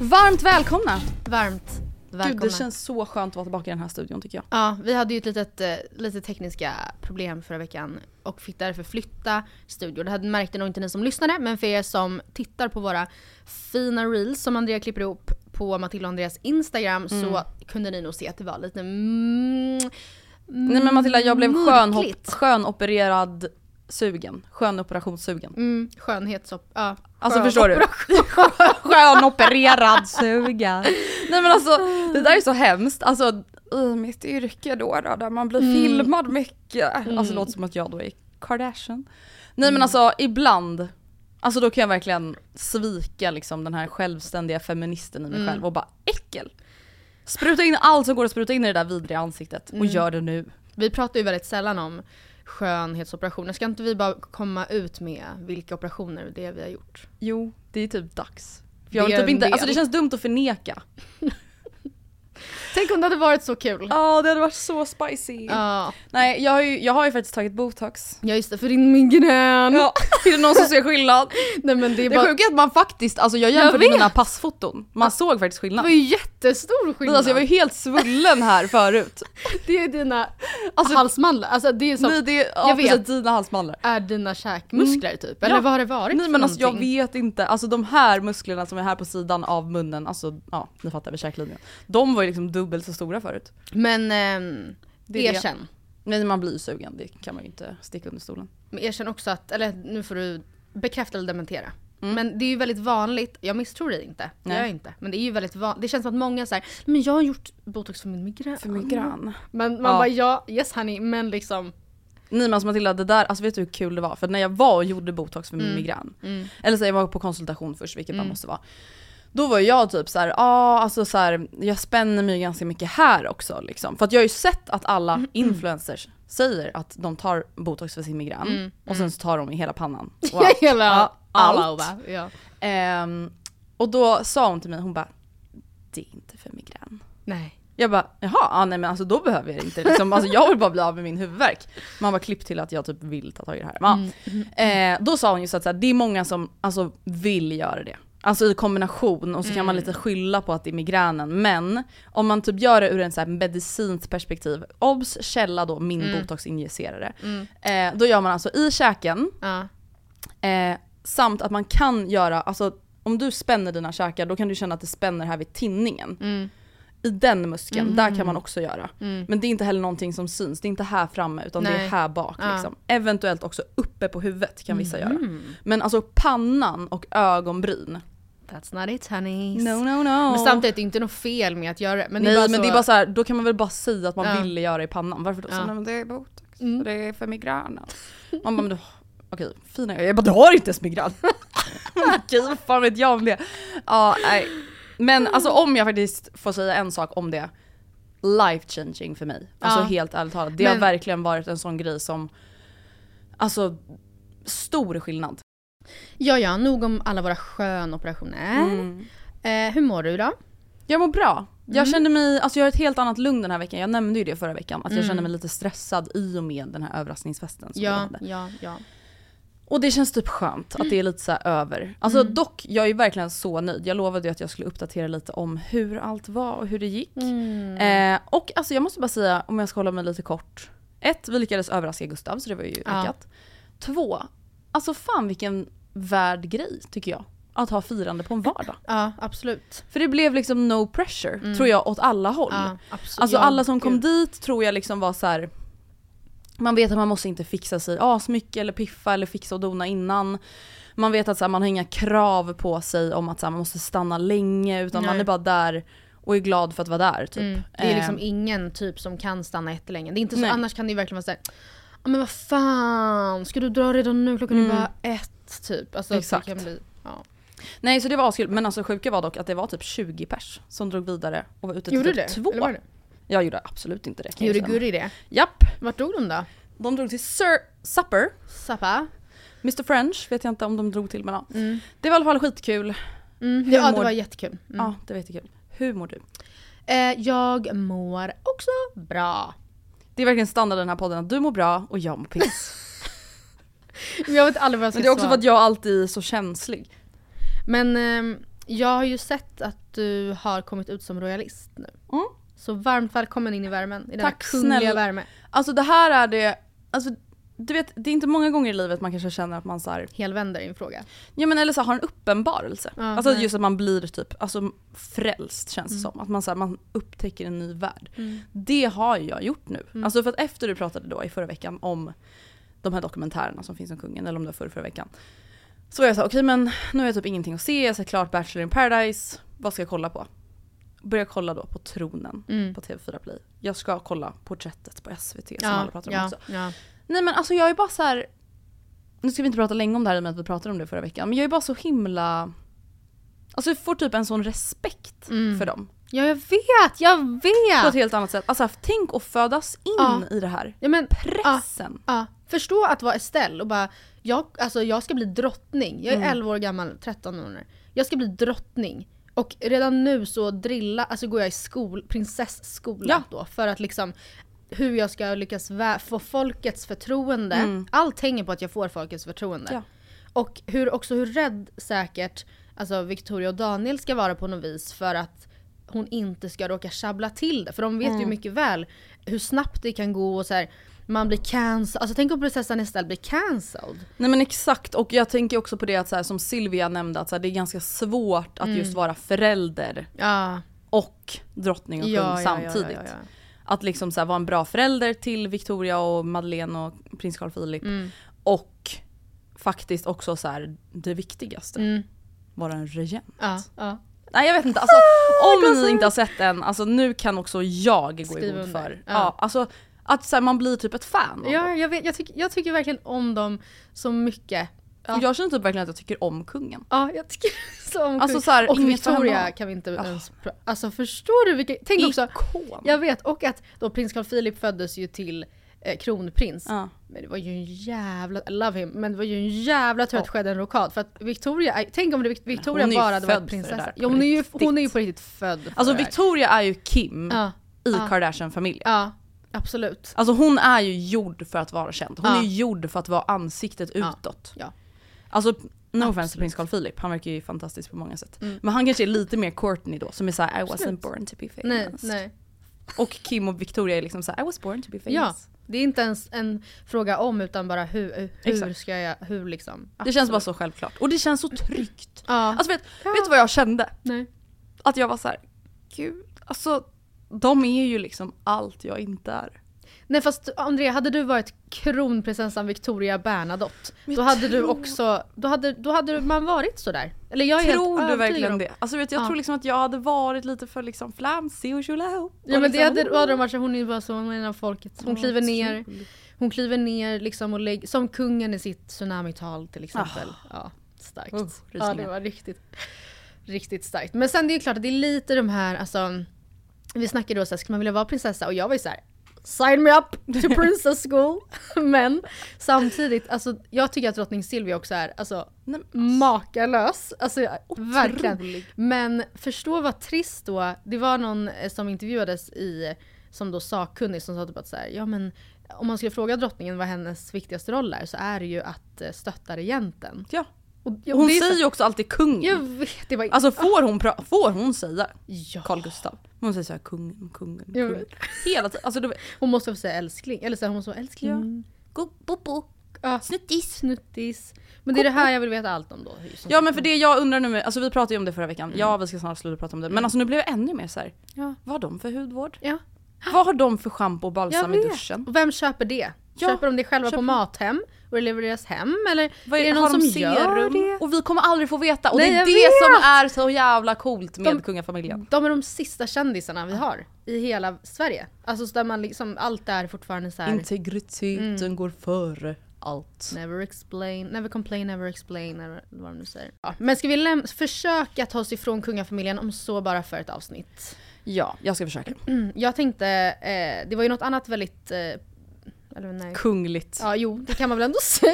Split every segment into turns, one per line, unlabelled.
Varmt välkomna!
Varmt välkomna.
Gud, det känns så skönt att vara tillbaka i den här studion tycker jag.
Ja, vi hade ju ett litet, eh, lite tekniska problem förra veckan och fick därför flytta studio. Det hade märkte nog inte ni som lyssnade, men för er som tittar på våra fina reels som Andrea klipper ihop på Matilda och Andreas Instagram så kunde ni nog se att det var lite mm,
Nej men Matilda, jag blev skönhop-
mörkligt.
Sugen. Skönopperationssugen.
Mm, skönhetsop... Ja.
Alltså förstår du? Skönoppererad suga. Nej men alltså det där är så hemskt. Alltså i mitt yrke då, då där man blir filmad mycket. Alltså det låter som att jag då är Kardashian. Nej men alltså ibland, alltså då kan jag verkligen svika liksom den här självständiga feministen i mig själv och bara äckel. Spruta in allt som går att spruta in i det där vidriga ansiktet och gör det nu.
Vi pratar ju väldigt sällan om skönhetsoperationer. Ska inte vi bara komma ut med vilka operationer det är vi har gjort?
Jo, det är typ dags. För jag
Det
typ inte,
del.
alltså det känns dumt att förneka.
Tänk om det hade varit så kul.
Ja det hade varit så spicy.
Ja,
Nej jag har, ju, jag har ju faktiskt tagit botox.
ja just det, för din migrän.
Ja, är det någon som ser skillnad?
Nej men det är
Det
bara,
sjuka är att man faktiskt, alltså jag
Jag
jämförde
vet.
mina passfoton, man såg faktiskt
det
skillnad.
var ju jättestor skillnad.
Alltså jag var ju helt svullen här förut.
Det är dina
Alltså-
halsmandlar, alltså det är som,
Nej, det är, ja,
jag vet.
precis, dina halsmandlar.
är dina käkmuskler typ? Eller
Ja.
vad har det varit
Nej men alltså jag vet inte, alltså de här musklerna som är här på sidan av munnen, alltså ja ni fattar vid käklinjen. De var ju liksom dubbelt så stora förut.
Men ehm,
Det är det.
erkänn.
Men man blir sugen, det kan man ju inte sticka under stolen.
Men erkänn också att, eller nu får du bekräfta eller dementera.
Mm.
Men det är ju väldigt vanligt, jag misstror dig inte, det
Nej.
gör jag inte. Men det är ju väldigt vanligt, det känns som att många säger men jag har gjort botox för min migrän.
För migrän.
Men man
Ja.
bara ja, yes honey, men liksom.
Nej alltså Matilda, det där, alltså vet du hur kul det var? För när jag var och gjorde botox för min migrän, eller så jag var på konsultation först, vilket man måste vara. Då var jag typ så här, ja alltså så här, jag spänner mig ganska mycket här också liksom. För att jag har ju sett att alla influencers säger att de tar botox för sin migrän, och sen så tar de i hela pannan. Och allt.
Hela,
allt.
over, ja.
Ehm, och då sa hon till mig, hon bara, det är inte för migrän.
Nej.
Jag bara, jaha, ah, nej men alltså då behöver jag det inte. Liksom, alltså, jag vill bara bli av med min huvudvärk. Man var klippt till att jag typ vill ta tag i det här. Men, ja. eh, då sa hon ju så att så här, det är många som alltså, vill göra det. Alltså i kombination och så kan man lite skylla på att det är migränen. Men om man typ gör det ur en så här medicinskt perspektiv, obs källa då min botoxinjicerare. Eh, då gör man alltså i käken,
Ja.
Eh, samt att man kan göra, alltså om du spänner dina käkar då kan du känna att det spänner här vid tinningen.
Mm.
I den muskeln, där kan man också göra. Men det är inte heller någonting som syns, det är inte här framme utan det är
Nej.
här bak.
Ja.
Liksom. Eventuellt också uppe på huvudet kan vissa göra.
Mm.
Men alltså pannan och ögonbryn,
That's not it honeys.
No no no.
Men samtidigt är det inte något fel med att göra det. Men
Nej
det är
men
så,
det är bara så här, då kan man väl bara säga att man
Ja.
ville göra i pannan. Varför då? Så,
Ja.
nej, men det är botox,
Mm.
det är för migränen. Man bara, men du, okej fina Jag bara, du har inte ens migrän. okej vad fan vet jag om det? Ja nej. Men alltså om jag faktiskt får säga en sak om det. Life changing för mig. Alltså
Ja.
helt ärligt talat. Det har
Men-
verkligen varit en sån grej som, alltså stor skillnad.
Ja ja, nog om alla våra skönoperationer.
Mm.
Eh, hur mår du då?
Jag mår bra. Jag
Mm.
känner mig, alltså jag har ett helt annat lugn den här veckan. Jag nämnde ju det förra veckan. Att jag
Mm.
känner mig lite stressad i och med den här överraskningsfesten som vi
Ja,
hade.
ja, ja.
Och det känns typ skönt att det är lite så över. Alltså
Mm.
dock, jag är verkligen så nöjd. Jag lovade ju att jag skulle uppdatera lite om hur allt var och hur det gick.
Mm.
Eh, och alltså jag måste bara säga, om jag ska hålla mig lite kort. Ett, vi lyckades överraska Gustav så det var ju
Ja.
lyckat. Två, alltså fan vilken värd grej tycker jag. Att ha firande på en vardag.
Ja, absolut.
För det blev liksom no pressure, tror jag, åt alla håll.
Mm. Ja, absolut.
Alltså alla som kom dit tror jag liksom var så här. Man vet att man måste inte fixa sig asmycket eller piffa eller fixa och dona innan. Man vet att så här, man har inga krav på sig om att så här, man måste stanna länge utan man
Nej.
är bara där och är glad för att vara där typ.
Mm. Det är liksom
Eh,
ingen typ som kan stanna jättelänge. Det är inte så,
Nej.
annars kan det ju verkligen vara såhär, ja men vad fan, ska du dra redan nu? Klockan
Mm.
är bara ett typ. Alltså
Exakt.
Det kan bli, ja.
Nej så det var askul men alltså sjuka var dock att det var typ 20 pers som drog vidare och var ute till
Gjorde
typ
det?
två.
Eller var det?
Jag gjorde absolut inte det
Gjorde
erkänna.
Gurri det?
Japp!
Vart drog de då?
De drog till Sir Supper.
Sappa?
Mr French vet jag inte om de drog till men ja.
Mm.
Det var i alla fall skitkul.
Mm.
Hur
Ja det var jättekul. Mm.
Ja det var jättekul. Hur mår du?
Eh, jag mår också bra.
Det är verkligen standard i den här podden att du mår bra och jag mår piss.
Jag vet aldrig vad jag ska
Men det är också
svara.
för att jag alltid är så känslig.
Men ehm, jag har ju sett att du har kommit ut som royalist nu.
Mm.
Så varmt välkommen in i värmen. I denna
Tack
kungliga
snälla.
värme.
Alltså det här är det, alltså du vet det är inte många gånger i livet man kanske känner att man så här,
Helvänder är en fråga.
ja men eller så här, har en uppenbarelse.
Ja,
alltså
nej.
just att man blir typ, alltså frälst känns det
Mm.
som. Att man, så här, man upptäcker en ny värld. Det har jag gjort nu.
Mm.
Alltså för att efter du pratade då i förra veckan om de här dokumentärerna som finns om kungen, eller om det var förra, förra veckan. Så var jag så här, okej men nu har jag typ ingenting att se, jag sett klart Bachelor in paradise, vad ska jag kolla på? Börja kolla då på tronen
Mm.
på TV4 Play. Jag ska kolla porträttet på SVT som alla pratar om
ja,
också.
ja.
Nej men alltså jag är bara så här. Nu ska vi inte prata länge om det här i och med att vi pratade om det förra veckan. Men jag är bara så himla... Alltså jag får typ en sån respekt
Mm.
för dem.
ja, jag vet! Jag
På
vet!
ett helt annat sätt. Alltså tänk att födas in
Ja.
i det här.
Ja, men,
Pressen.
ja, förstå att vara Estelle och bara, jag, alltså, jag ska bli drottning. Jag är
Mm.
11 år gammal, 13 år nu. Jag ska bli drottning. Och redan nu så drilla, alltså går jag i skol, prinsessskola
Ja.
då för att liksom hur jag ska lyckas få folkets förtroende.
Mm.
Allt hänger på att jag får folkets förtroende.
Ja.
Och hur, också hur rädd säkert alltså Victoria och Daniel ska vara på något vis för att hon inte ska råka tjabbla till det. För de vet ju
Mm.
mycket väl hur snabbt det kan gå och så här, man blir cancelled. Alltså tänk om prinsessan Estelle blir cancelled.
Nej men exakt och jag tänker också på det att så här, som Silvia nämnde att så här, det är ganska svårt att
Mm.
just vara förälder
Ja,
och drottning och kung
ja, ja,
samtidigt.
Ja.
Att liksom så här, vara en bra förälder till Victoria och Madeleine och prins Carl Philip.
Mm.
Och faktiskt också så här, det viktigaste,
Mm.
vara en regent. Nej jag vet inte, alltså, om ni inte har sett den, alltså nu kan också jag gå i god för.
Ja.
Ja. alltså, att så här, man blir typ ett fan av
ja
dem.
jag, vet, jag, tycker, jag tycker verkligen om dem så mycket. Ja.
Jag känner typ verkligen att jag tycker om kungen.
Ja, jag tycker så om
Alltså
kung.
så här,
Och
inget för
Victoria
henne.
kan vi inte
Ja.
ens pra- Alltså förstår du vilket... Tänk också,
Ikon.
jag vet, och att då prins Carl Philip föddes ju till eh, kronprins.
Ja.
Men det var ju en jävla, I love him, men det var ju en jävla tur att det skedde en rockad. För att Victoria, är- tänk om det, Victoria
Hon är ju
bara hade
född
varit
för
prinsessa.
det där,
Ja, hon, är ju,
riktigt.
hon är ju på riktigt född för
Alltså
det här.
Victoria är ju Kim
Ja,
i
Ja.
Kardashian-familjen.
ja, absolut.
Alltså hon är ju gjord för att vara känd. Hon
Ja.
är ju gjord för att vara ansiktet
Ja.
utåt.
Ja.
Alltså no offense
Absolut.
till prins Carl Philip, han verkar ju fantastisk på många sätt.
Mm.
Men han kanske är lite mer Courtney då, som är såhär I wasn't
Absolut.
born to be famous.
Nej, nej.
Och Kim och Victoria är liksom såhär I was born to be famous.
Ja, det är inte ens en fråga om utan bara hur, hur ska jag, hur liksom.
Det känns bara
Absolut.
så självklart. Och det känns så tryggt.
Ja.
Alltså vet, vet du vad jag kände?
nej.
Att jag var så här, gud, alltså de är ju liksom allt jag inte är.
Nej fast Andrea, hade du varit kronprinsessan Victoria Bernadotte,
Men
då hade du
tror-
också, då hade, då hade man varit sådär. Eller jag är helt
Tror du
övertygad
verkligen
om-
det? Alltså vet, jag
Ja.
tror liksom att jag hade varit lite för liksom flamsig och tjolahop.
Ja men det hade,
liksom,
vad hade de varit hon är bara så, hon är en av folket. Hon kliver ner, hon kliver ner liksom och lägger, som kungen i sitt tsunamital till exempel. Ja, starkt.
Uh,
ja det var riktigt, riktigt starkt. Men sen det är ju klart att det är lite de här, alltså, vi snackade då såhär, ska man vilja vara prinsessa? Och jag var ju såhär, sign me up to princess school. Men samtidigt, alltså jag tycker att drottning Silvia också är, alltså
Nej, men
makalös. Alltså verkligen.
otrolig.
Men förstå vad trist då, det var någon eh, som intervjuades i, som då sakkunnig som sa typ att så här, ja men om man skulle fråga drottningen vad hennes viktigaste roll är så är det ju att eh, stötta regenten.
Ja.
Och,
Hon
det
säger ju också alltid kungen.
Jag vet, det var
Alltså får hon, pra- får hon säga
ja.
Carl Gustav? Hon säger såhär kungen, kungen, kungen. Hela tiden. Alltså, du,
Hon måste säga älskling, eller så här, hon måste vara älskling.
go, bobo.
Ja,
Snuttis.
snuttis. Men det är det här jag vill veta allt om då.
Ja men för det jag undrar nu alltså vi pratade ju om det förra veckan, ja vi ska snart sluta prata om det. Men alltså nu blev jag ännu mer såhär,
Ja.
vad har de för hudvård?
Ja.
Vad har de för schampo och balsam i duschen?
Och vem köper det?
Ja,
köper de det själva på Mathem? Och det levereras hem? Eller
Vad
är det
har
någon
de
som gör det?
Och vi kommer aldrig få veta och
Nej,
det är det
vet!
som är så jävla coolt med
De-
kungafamiljen.
De är de sista kändisarna vi har i hela Sverige. Alltså så där man liksom, allt är fortfarande så här.
Integriteten
Mm.
går före allt.
Never explain, never complain, never explain, never, vad de nu säger. Ja, men ska vi försöka ta oss ifrån kungafamiljen om så bara för ett avsnitt?
Ja, jag ska försöka.
Mm, jag tänkte, eh, det var ju något annat väldigt, eh, eller nej.
Kungligt.
Ja jo, det kan man väl ändå säga.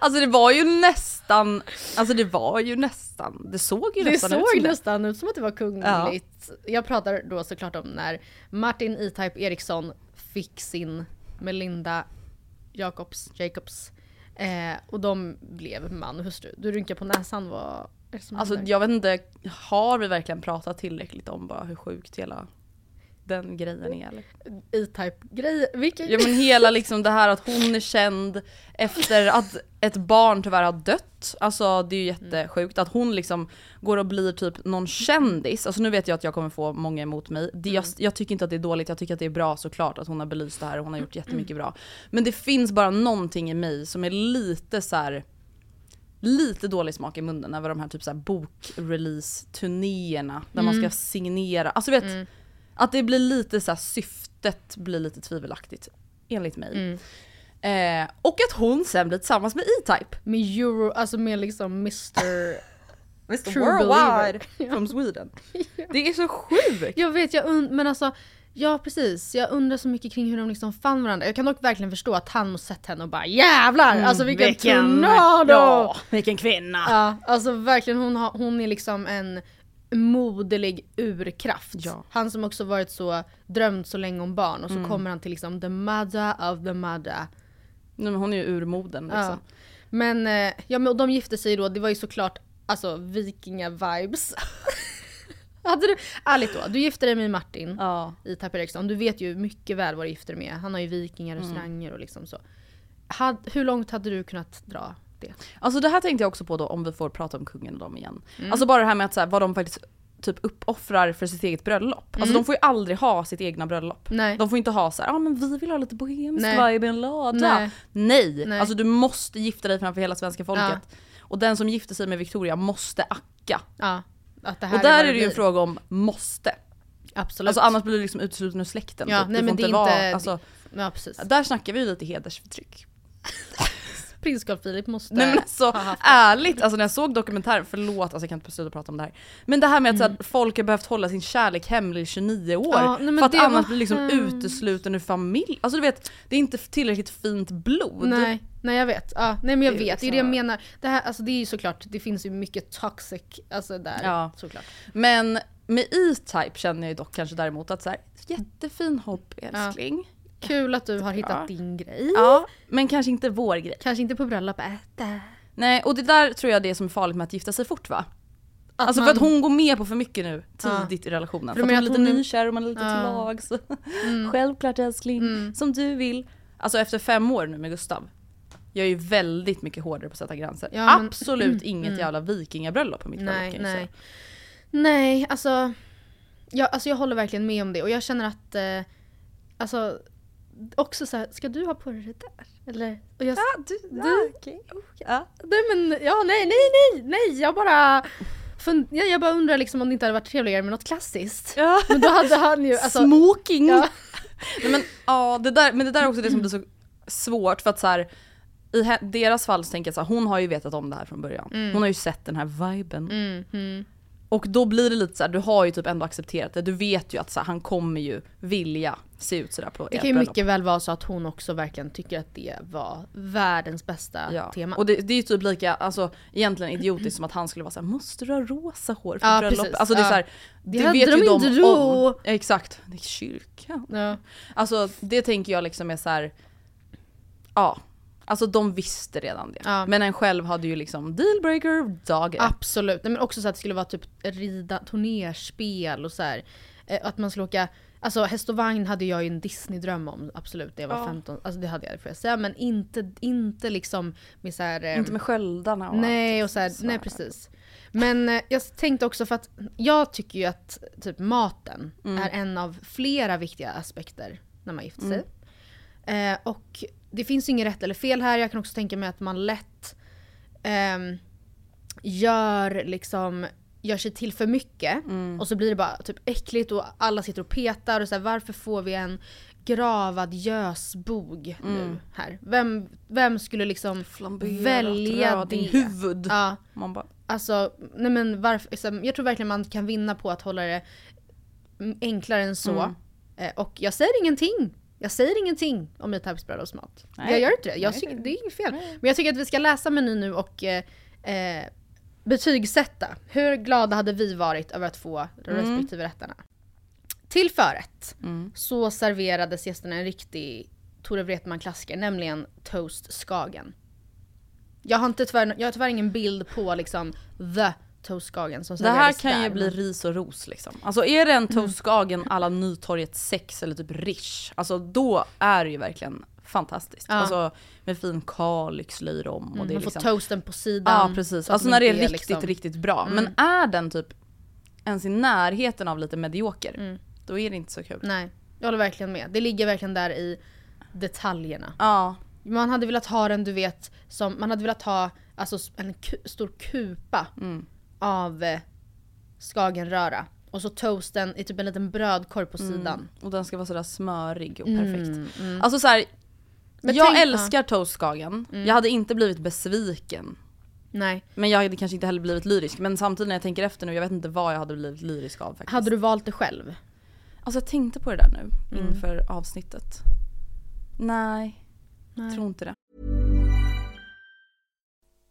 Alltså det var ju nästan, alltså det var ju nästan, det såg ju
Det
nästan ut
såg
som det.
nästan ut som att det var kungligt. Jag pratar då såklart om när Martin E-Type Eriksson fick sin Melinda Jacobs, Jacobs eh, och de blev man och hustru. Du rynkar på näsan, vad är det som
Alltså
händer?
jag vet inte, har vi verkligen pratat tillräckligt om bara hur sjukt hela den grejen är eller?
E-Type grejer, vilken
Ja men hela liksom det här att hon är känd efter att ett barn tyvärr har dött. Alltså det är ju jättesjukt att hon liksom går och blir typ någon kändis. Alltså nu vet jag att jag kommer få många emot mig. Det, jag, jag tycker inte att det är dåligt, jag tycker att det är bra såklart att hon har belyst det här och hon har gjort jättemycket bra. Men det finns bara någonting i mig som är lite så här lite dålig smak i munnen över de här typ så här bokrelease-turnéerna där man ska signera. Alltså vet, att det blir lite så här, syftet blir lite tvivelaktigt. Enligt mig.
Mm.
Eh, och att hon sen blir tillsammans med E-Type.
med euro, alltså med liksom Mr...
Mr
True
Worldwide
believer.
from Sweden. Det är så sjukt!
Jag vet, jag und- men alltså Ja precis, jag undrar så mycket kring hur de liksom fann varandra. Jag kan dock verkligen förstå att han måste sett henne och bara jävlar! alltså vilken, tornado!
Ja, vilken kvinna!
Ja, alltså verkligen hon, har, hon är liksom en moderlig urkraft.
Ja.
Han som också varit så drömt så länge om barn och så
Mm.
kommer han till liksom the mother of the mother.
Nej, men hon är ju urmoden liksom.
Ja. Men, eh, ja men och de gifte sig då, det var ju såklart alltså vikinga-vibes. Hade du, ärligt då, du gifte dig med Martin
Ja.
i Tapper Eriksson. Du vet ju mycket väl vad du gifter dig med. Han har ju vikingar, restauranger och liksom så. Had, hur långt hade du kunnat dra det?
Alltså det här tänkte jag också på då om vi får prata om kungen och dem igen.
Mm.
Alltså bara det här med att så här, vad de faktiskt typ uppoffrar för sitt eget bröllop. Alltså de får ju aldrig ha sitt egna bröllop.
Mm. Nej.
De får inte ha så här, ah, men vi vill ha lite bohemsk
Nej.
vibe i en lada.
Nej.
Nej.
Nej.
Alltså du måste gifta dig framför hela svenska folket.
Ja.
Och den som gifter sig med Victoria måste acka.
Ja. Att det här
Och där
vad
är det ju en fråga om måste.
Absolut.
Alltså annars blir du liksom utesluten ur släkten.
Ja,
typ.
nej, men
inte
det är
vara,
inte-
alltså,
Ja precis.
Där snackar vi ju lite hedersförtryck.
Prins Carl Philip måste
Nej men alltså
ha haft
ärligt, alltså när jag såg dokumentären, förlåt alltså jag kan inte sluta prata om det här. Men det här med att, så att folk har behövt hålla sin kärlek hemlig i 29 år.
Mm. Ja, nej,
för att annars
var
blir liksom
hemskt.
utesluten ur familj. Alltså du vet, det är inte tillräckligt fint blod.
Nej, nej jag vet. Ja, nej men jag
Det
vet, det är
liksom-
det jag menar. Det, här, alltså, det är ju såklart, det finns ju mycket toxic alltså, där.
Ja.
Såklart.
Men med E-Type känner jag ju dock kanske däremot att så här, jättefin hobby älskling.
Kul att du har hittat
Ja.
din grej.
Ja. men kanske inte vår grej.
Kanske inte på bröllop, äh,
Nej, och det där tror jag det är som är farligt med att gifta sig fort va?
Att
alltså
man-
för att hon går med på för mycket nu
Ja.
tidigt i relationen.
För
För, att hon är lite
hon är-
nykär och man är lite
Ja.
till lags.
Mm.
Självklart älskling, som du vill. Alltså efter fem år nu med Gustav. Jag är ju väldigt mycket hårdare på att sätta gränser.
Ja, men-
Absolut inget jävla vikingabröllop på mitt bröllop
Nej,
jag
nej.
säga.
Nej, alltså jag, alltså jag håller verkligen med om det och jag känner att eh, alltså också så här, ska du ha på dig det där? Eller? Och jag,
du,
du-
okej. Ja.
nej men, ja nej, nej, nej, nej, jag bara, jag, jag bara undrar liksom om det inte hade varit trevligare med något klassiskt.
Ja.
Men då hade han ju, alltså,
Smoking!
ja,
Nej, men, ja, det där, men det där är också det som blir så svårt för att så här, i deras fall så tänker jag så här, hon har ju vetat om det här från början. Hon har ju sett den här viben.
mm, mm.
Och då blir det lite så här, du har ju typ ändå accepterat det. Du vet ju att så här, han kommer ju vilja se ut sådär på
Det kan ju
bröllop.
mycket väl vara så att hon också verkligen tycker att det var världens bästa
Ja.
tema.
Och det, det är ju typ lika, alltså egentligen idiotiskt som att han skulle vara såhär, måste du ha rosa hår för
Ja,
bröllop?
precis.
Alltså det är
Ja.
såhär,
Det
det, vet
de
ju de om. Exakt, det är kyrkan.
ja.
Alltså det tänker jag liksom är så här. ja. Alltså de visste redan det.
Ja.
Men en själv hade ju liksom dealbreaker dag.
Absolut, Nej, men också så att det skulle vara typ rida, turnerspel och så här. Eh, Att man skulle åka, alltså häst och vagn hade jag ju en Disney-dröm om, absolut, när jag var
Ja.
15. Alltså det hade jag, får jag säga. Men inte, inte liksom med så här, eh,
Inte med sköldarna och
Nej, och så här, nej precis. Men eh, jag tänkte också för att jag tycker ju att typ maten
Mm.
är en av flera viktiga aspekter när man gifter sig.
Mm.
Eh, och det finns inget rätt eller fel här. Jag kan också tänka mig att man lätt ehm, gör liksom gör sig till för mycket
Mm.
och så blir det bara typ äckligt och alla sitter och petar och så här, varför får vi en gravad gösbog
Mm.
nu här? Vem, vem skulle liksom
Flamberat
välja
röd
det?
i huvud.
Ja,
Man bara,
alltså nej men varför, jag tror verkligen man kan vinna på att hålla det enklare än så.
Mm.
Eh, och jag säger ingenting. Jag säger ingenting om Types bröllopsmat. Jag gör inte det. Jag tycker,
det-
är inget fel. Men jag tycker att vi ska läsa menyn nu och eh, eh, betygsätta. Hur glada hade vi varit över att få de respektive rätterna? Till förrätt
mm.
så serverades gästerna en riktig Tore Wretman-klassiker, nämligen toast skagen. Jag har, inte tyvärr, jag har tyvärr ingen bild på liksom the toast skagen som
Det här kan ju
där,
bli
men-
ris och ros liksom. Alltså är det en toastskagen alla Nytorget 6 eller typ Rish, alltså då är det ju verkligen fantastiskt.
Ja.
Alltså med fin kalix, löjrom och
Mm,
det är
man
liksom...
får toasten på sidan.
Ja precis, alltså när det är
inte
riktigt,
liksom-
riktigt bra.
Mm.
Men är den typ ens i närheten av lite medioker,
Mm.
då är det inte så kul.
Nej, jag håller verkligen med. Det ligger verkligen där i detaljerna.
Ja,
Man hade velat ha den, du vet, som, man hade velat ha alltså, en stor kupa
mm.
Av eh, skagenröra. Och så toasten i typ en liten brödkorg på sidan.
och den ska vara sådär smörig och
Mm,
perfekt.
mm.
Alltså så här,
Men
jag
tänk-
älskar toastskagen, jag hade inte blivit besviken.
Nej.
Men jag hade kanske inte heller blivit lyrisk. Men samtidigt när jag tänker efter nu, jag vet inte vad jag hade blivit lyrisk av faktiskt.
Hade du valt det själv?
Alltså jag tänkte på det där nu
Mm.
inför avsnittet. Nej,
Nej.
tror inte det.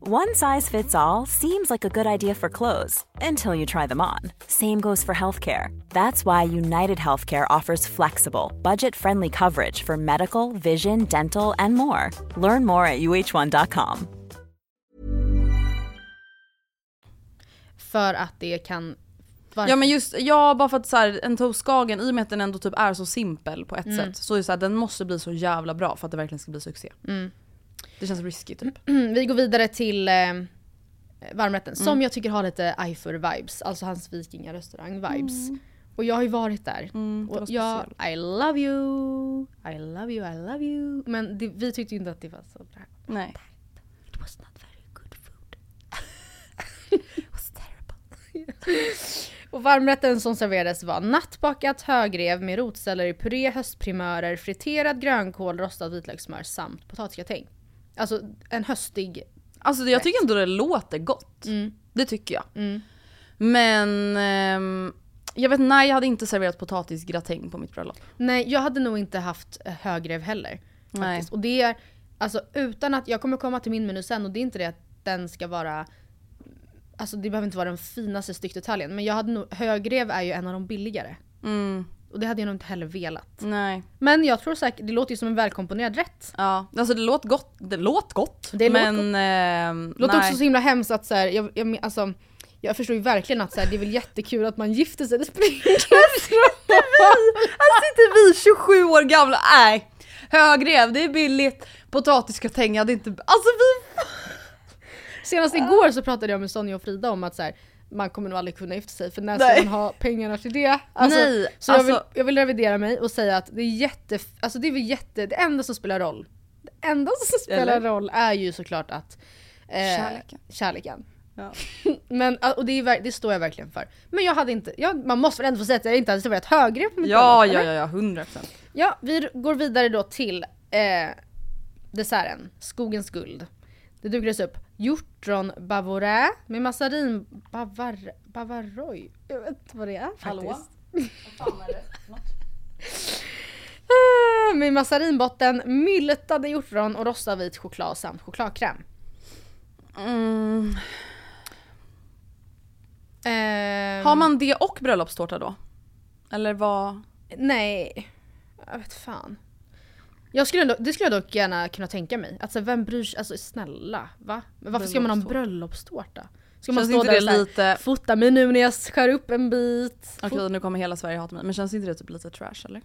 One size fits all seems like a good idea for clothes until you try them on. Same goes for healthcare. That's why United Healthcare offers flexible, budget friendly coverage for medical, vision, dental, and more. Learn more at uh1.com.
För att det kan... Varför?
Ja men just, ja bara för att så här, en toastskagen, i och med att den ändå typ är så simpel på ett
Mm.
sätt, så är det så här, den måste bli så jävla bra för att det verkligen ska bli succé.
Mm.
Det känns risky typ.
Vi går vidare till eh, varmrätten
Mm.
som jag tycker har lite Eifer-vibes, alltså hans vikingarestaurang-vibes. Och jag har ju varit där.
Mm,
och jag. I love you, I love you, I love you. Men det, vi tyckte ju inte att det var så bra.
Nej.
It was not very good food.
It was terrible.
Och varmrätten som serverades var nattbakat högrev med rotselleripuré, höstprimörer, friterad grönkål, rostad vitlökssmör samt potatisgratäng. Alltså en höstig...
Alltså jag tycker ändå det låter gott.
Mm.
Det tycker jag.
Mm.
Men ehm, jag vet nej jag hade inte serverat potatisgratäng på mitt bröllop.
Nej, jag hade nog inte haft eh, högrev heller.
Nej.
Faktiskt. Och det är, alltså utan att, jag kommer komma till min meny sen och det är inte det att den ska vara Alltså det behöver inte vara den finaste styckdetaljen men jag hade nog, högrev är ju en av de billigare.
Mm,
Och det hade jag nog inte heller velat.
nej.
Men jag tror säkert, det låter ju som en välkomponerad rätt.
Ja, alltså det låter gott. Det låter gott.
Det låter
men ehm,
Det låter
nej.
också så himla hemskt att så här, jag, jag, alltså, jag förstår ju verkligen att så här, det är väl jättekul att man gifter sig, det spelar ingen roll.
Här sitter vi 27 år gamla, nej. Högrev, det är billigt. Potatisgratäng, jag hade inte... Alltså vi...
Senast igår så pratade jag med Sonja och Frida om att så här, man kommer nog aldrig kunna gifta sig för när
Nej.
ska man ha pengarna till det? Alltså,
Nej,
så jag, vill,
alltså-
jag vill revidera mig och säga att det är jätte, alltså det är väl jätte, det enda som spelar roll, det enda som spelar
Eller?
roll är ju såklart att eh,
Kärleken.
kärleken.
Ja.
Men, och det, är, det står jag verkligen för. Men jag hade inte, jag, man måste väl ändå få säga att jag inte hade serverat högre på mitt
Ja,
bröllop,
ja, ja, ja, 100%.
Ja, vi går vidare då till eh, desserten, skogens guld. Det dukades upp hjortron bavorais med massarin bavar, bavaroy. Jag vet inte vad det är faktiskt.
Hallå? Vad fan är det?
Ah, Med massarinbotten, myltade hjortron och rostad vit choklad samt chokladkräm.
Mm.
Ehm,
Har man det och bröllopstårta då? Eller vad?
Nej, jag vet fan. Jag skulle ändå, det skulle jag dock gärna kunna tänka mig. Alltså vem bryr sig, alltså snälla va? Men varför ska man ha en bröllopstårta? Ska man
Känns
stå där och så här,
lite...
fota mig nu när jag skär upp en bit?
Okej nu kommer hela Sverige hata mig, men känns inte det typ lite trash eller?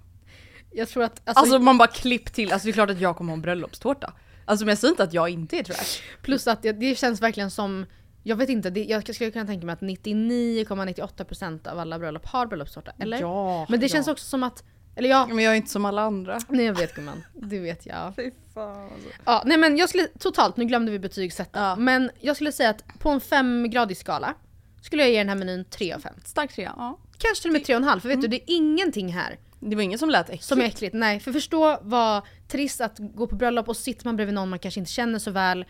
Jag tror att, alltså,
Alltså man bara klipp till, alltså det är klart att jag kommer ha en bröllopstårta. Alltså men jag säger inte att jag inte är trash.
plus att det, det känns verkligen som, jag vet inte, det, jag skulle kunna tänka mig att 99,98% av alla bröllop har bröllopstårta, eller?
Ja,
Men det
ja.
känns också som att, eller ja,
Men jag är inte som alla andra.
nej jag vet gumman, det vet jag.
Fy fan alltså.
Ja, nej men jag skulle totalt, nu glömde vi betygsätta,
Ja.
men jag skulle säga att på en femgradig skala skulle jag ge den här menyn 3 av 5.
Stark trea, ja.
Kanske till och med 3,5 för vet du det är ingenting här
Det var ingen som lät äckligt.
som är äckligt. Nej, för förstå vad trist att gå på bröllop och sitter man bredvid någon man kanske inte känner så väl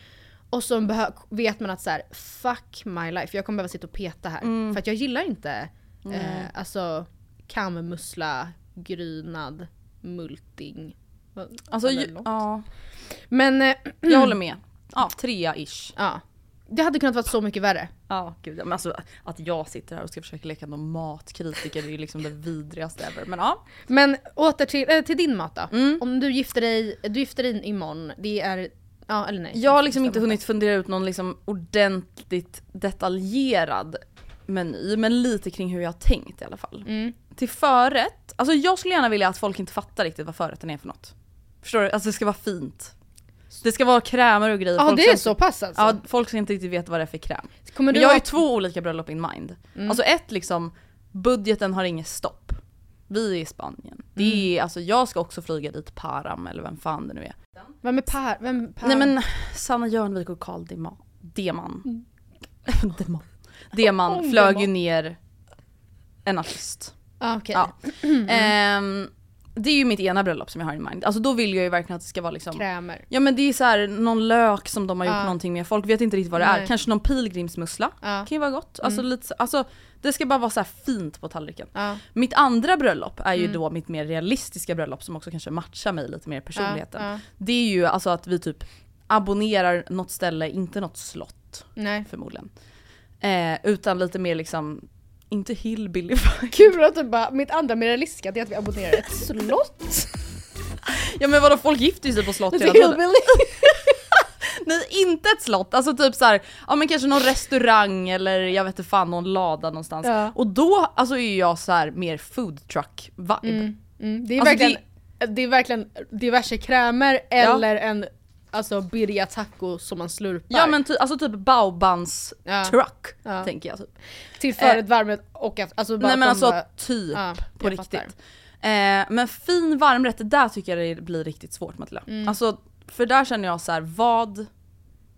och så vet man att så här, fuck my life, jag kommer behöva sitta och peta här. För att jag gillar inte eh, alltså kammussla, grynad, multing.
Alltså, ju, ja.
Men eh,
Jag håller med. Ja, trea-ish.
ja, det hade kunnat vara så mycket värre.
Ja, gud. Men alltså att jag sitter här och ska försöka leka någon matkritiker det är ju liksom det vidrigaste ever. Men ja.
Men åter till, äh, till din mat då.
Mm.
Om du gifter dig, du gifter dig imorgon, det är, ja eller nej?
Jag har liksom inte hunnit fundera ut någon liksom ordentligt detaljerad meny, men lite kring hur jag har tänkt i alla fall.
Mm.
Till förrätt, alltså jag skulle gärna vilja att folk inte fattar riktigt vad förrätten är för något. Förstår du? Alltså det ska vara fint. Det ska vara krämer och grejer.
Ja
Folk
det är
inte-
så pass alltså?
Ja, folk ska inte riktigt veta vad det är för kräm.
Kommer
Men jag har ju två olika bröllop in mind.
Mm.
Alltså ett liksom, budgeten har inget stopp. Vi är i Spanien. Det
Mm.
är, alltså jag ska också flyga dit Param eller vem fan det nu är.
Vem är Per? Vem per?
Nej men Sanna Jörnvik och Carl Dema- Deman.
Mm.
Deman. Deman flög ju ner en artist.
Ah, okej.
Ja. Ehm, det är ju mitt ena bröllop som jag har i mind. Alltså då vill jag ju verkligen att det ska vara liksom
Krämer.
Ja men det är så här någon lök som de har gjort
Ja.
någonting med, folk vet inte riktigt vad det
Nej.
är. Kanske någon pilgrimsmussla,
Ja. Mm.
kan ju vara gott. Alltså, lite, så- alltså det ska bara vara så här fint på tallriken.
Ja.
Mitt andra bröllop är ju
Mm.
då mitt mer realistiska bröllop som också kanske matchar mig lite mer i personligheten. Det är ju alltså att vi typ abonnerar något ställe, inte något slott
Nej.
förmodligen. Eh, utan lite mer liksom, inte hillbilly vibe.
Kul att du bara, mitt andra det är att vi abonnerar ett slott.
Ja men vadå folk gifter sig på slott hela tiden. Nej inte ett slott, alltså typ så här, ja men kanske någon restaurang eller jag vet inte fan någon lada någonstans.
Ja.
Och då alltså är jag så här mer food truck vibe.
Mm, mm. Det, är
Alltså,
verkligen, det... är verkligen diverse krämer eller en alltså birria taco som man slurpar.
Ja men ty, alltså typ baobans
Ja.
truck
Ja.
tänker jag typ.
till förrätt, varmrätt och. Alltså bara
Nej men alltså
bara-
typ
Ja,
på riktigt. Eh, men fin varmrätt, det där tycker jag det blir riktigt svårt Matilda.
Mm.
Alltså för där känner jag så här, vad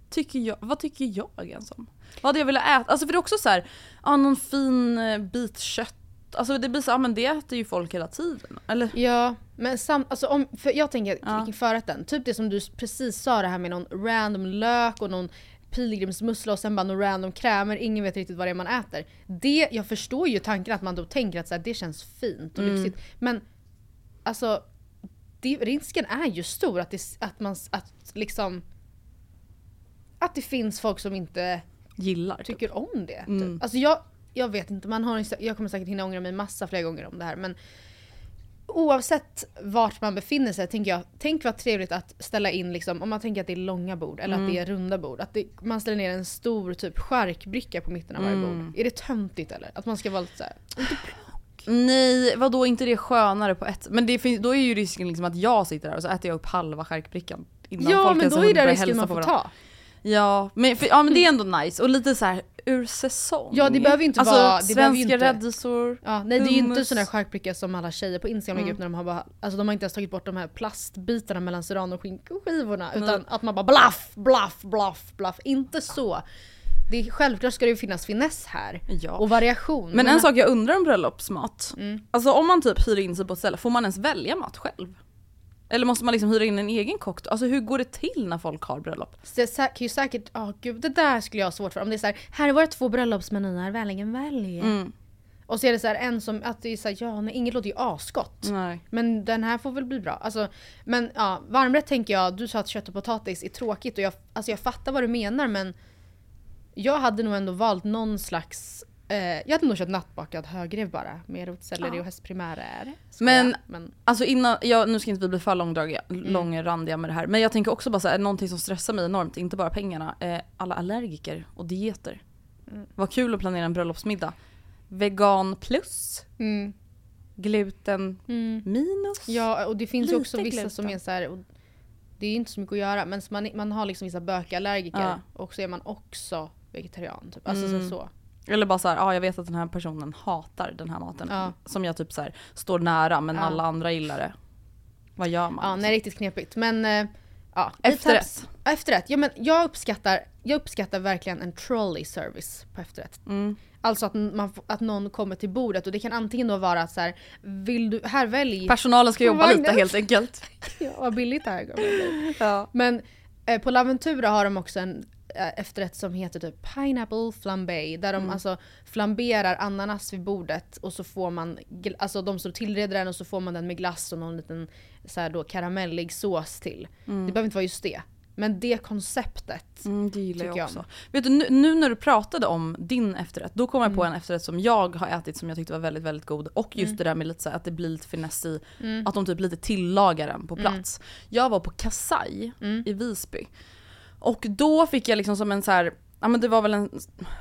tycker jag, vad tycker jag ens om? Vad hade jag velat äta? Alltså för det är också så här, ja någon fin eh, bit kött. Alltså det blir så, ja men det äter ju folk hela tiden. Eller?
Ja, men sam, alltså om, för jag tänker
Ja.
kring förrätten, typ det som du precis sa det här med någon random lök och någon pilgrimsmussla och sen bara någon random krämer, ingen vet riktigt vad det är man äter. Det, jag förstår ju tanken att man då tänker att så här, det känns fint och
Mm.
lyxigt. Men alltså, det, risken är ju stor att, det, att man, att liksom att det finns folk som inte
Gillar. Typ.
tycker om det.
Mm.
Typ. Alltså jag, jag vet inte, man har, jag kommer säkert hinna ångra mig massa fler gånger om det här men Oavsett vart man befinner sig tänker jag, tänk vad trevligt att ställa in liksom, om man tänker att det är långa bord eller
Mm.
att det är runda bord. Att det, man ställer ner en stor typ charkbricka på mitten av varje
Mm.
bord. Är det töntigt eller? Att man ska vara lite såhär,
Nej, vad då inte det skönare på ett Men det då är ju risken liksom att jag sitter där och så äter jag upp halva charkbrickan innan
Ja
folk
men då är det risken man får ta.
Ja men, för, ja men det är ändå nice och lite så här ur säsong.
Ja, det behöver ju inte
alltså,
vara- det
svenska
inte-
rädisor.
Ja, nej det är ju inte där charkbricka som alla tjejer på Instagram lägger
Mm.
upp när de har bara, alltså de har inte ens tagit bort de här plastbitarna mellan serrano och skinkskivorna
Nej.
utan att man bara blaff, blaff, blaff, blaff. Inte så. Det är, självklart ska det ju finnas finess här.
Ja.
Och variation.
Men en sak jag undrar om bröllopsmat.
Mm.
Alltså om man typ hyr in sig på ett ställe, får man ens välja mat själv? Eller måste man liksom hyra in en egen kock? Alltså hur går det till när folk har bröllop?
Det kan ju säkert, ja gud det där skulle jag ha svårt för. Om det är så här, här är våra två bröllopsmenyer, välj välj.
Mm.
Och så är det så här en som, att det är så här, ja nej inget låter ju asgott.
Nej.
Men den här får väl bli bra. Alltså, men ja, varmrätt tänker jag, du sa att kött och potatis är tråkigt och jag, alltså jag fattar vad du menar men jag hade nog ändå valt någon slags jag hade nog kört nattbakad högrev bara med rotselleri
Ja.
och hästprimärer.
Men-
men
Alltså innan, ja, nu ska inte vi bli för långdragiga,
Mm.
långrandiga med det här. Men jag tänker också bara säga någonting som stressar mig enormt, inte bara pengarna, eh, alla allergiker och dieter.
Mm.
Vad kul att planera en bröllopsmiddag. Vegan plus,
mm,
gluten
mm.
minus.
Ja och det finns ju också vissa
gluten.
som är så här, och det är inte så mycket att göra men man, man har liksom vissa bökallergiker
Ja.
och så är man också vegetarian. Typ. Alltså
Mm.
så, så.
Eller bara såhär, ja jag vet att den här personen hatar den här maten.
Ja.
Som jag typ så här, står nära men
Ja.
alla andra gillar det. Vad gör man?
Ja,
liksom?
nej riktigt knepigt. Men eh, ja.
Efterrätt.
Efterrätt. Ja, men jag, uppskattar, jag uppskattar verkligen en trolley service på efterrätt.
Mm.
Alltså att, man, att någon kommer till bordet och det kan antingen då vara att så här, vill du, här välj.
Personalen ska jobba
Vagnen.
lite helt enkelt.
ja, vad billigt det här bli.
ja.
Men eh, på Laventura har de också en efterrätt som heter typ pineapple flambé. Där de alltså flamberar ananas vid bordet och så får man, alltså de och tillreder den och så får man den med glass och någon liten så här då karamellig sås till. Det behöver inte vara just det. Men det konceptet.
Mm, det gillar
Tycker
jag
jag
också. Vet du, nu, nu när du pratade om din efterrätt, då kom jag på
Mm.
en efterrätt som jag har ätit som jag tyckte var väldigt, väldigt god. Och just
Mm.
det där med lite så att det blir lite finess i, att de typ lite tillagar den på plats. Jag var på Kasai
Mm.
i Visby. Och då fick jag liksom som en så här, ja men det var väl en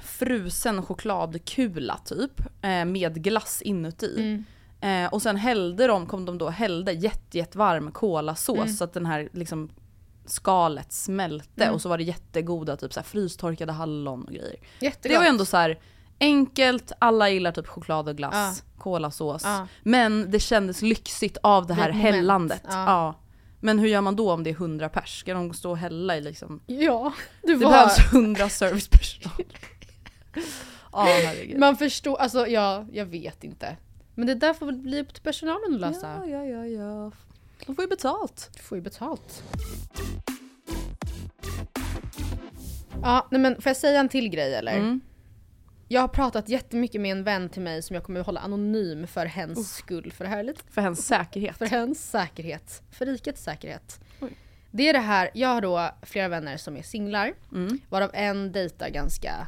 frusen chokladkula typ, eh, med glass inuti.
Mm.
Eh, och sen hällde de, kom de då hällde jätte, jättevarm kolasås
Mm.
så att den här liksom skalet smälte
Mm.
och så var det jättegoda typ så här frystorkade hallon och grejer.
Jättegott.
Det var ändå så här enkelt, alla gillar typ choklad och glass, kolasås.
Ja.
Men det kändes lyxigt av det
Det är
här
moment.
hällandet.
Ja.
Men hur gör man då om det är 100 pers? Ska de stå och hälla i liksom?
Ja, du
Det
var...
behövs 100 servicepersonal. Ja herregud.
Man förstår, alltså ja, jag vet inte. Men det där får väl bli upp till personalen att lösa.
Ja, ja, ja, ja. De får ju betalt.
Du får ju betalt. Ja, nej men får jag säga en till grej eller?
Mm.
Jag har pratat jättemycket med en vän till mig som jag kommer att hålla anonym för hens skull. För det här är lite
För hens säkerhet.
för hens säkerhet. För rikets säkerhet.
Oj.
Det är det här, jag har då flera vänner som är singlar,
Mm.
varav en dejtar ganska,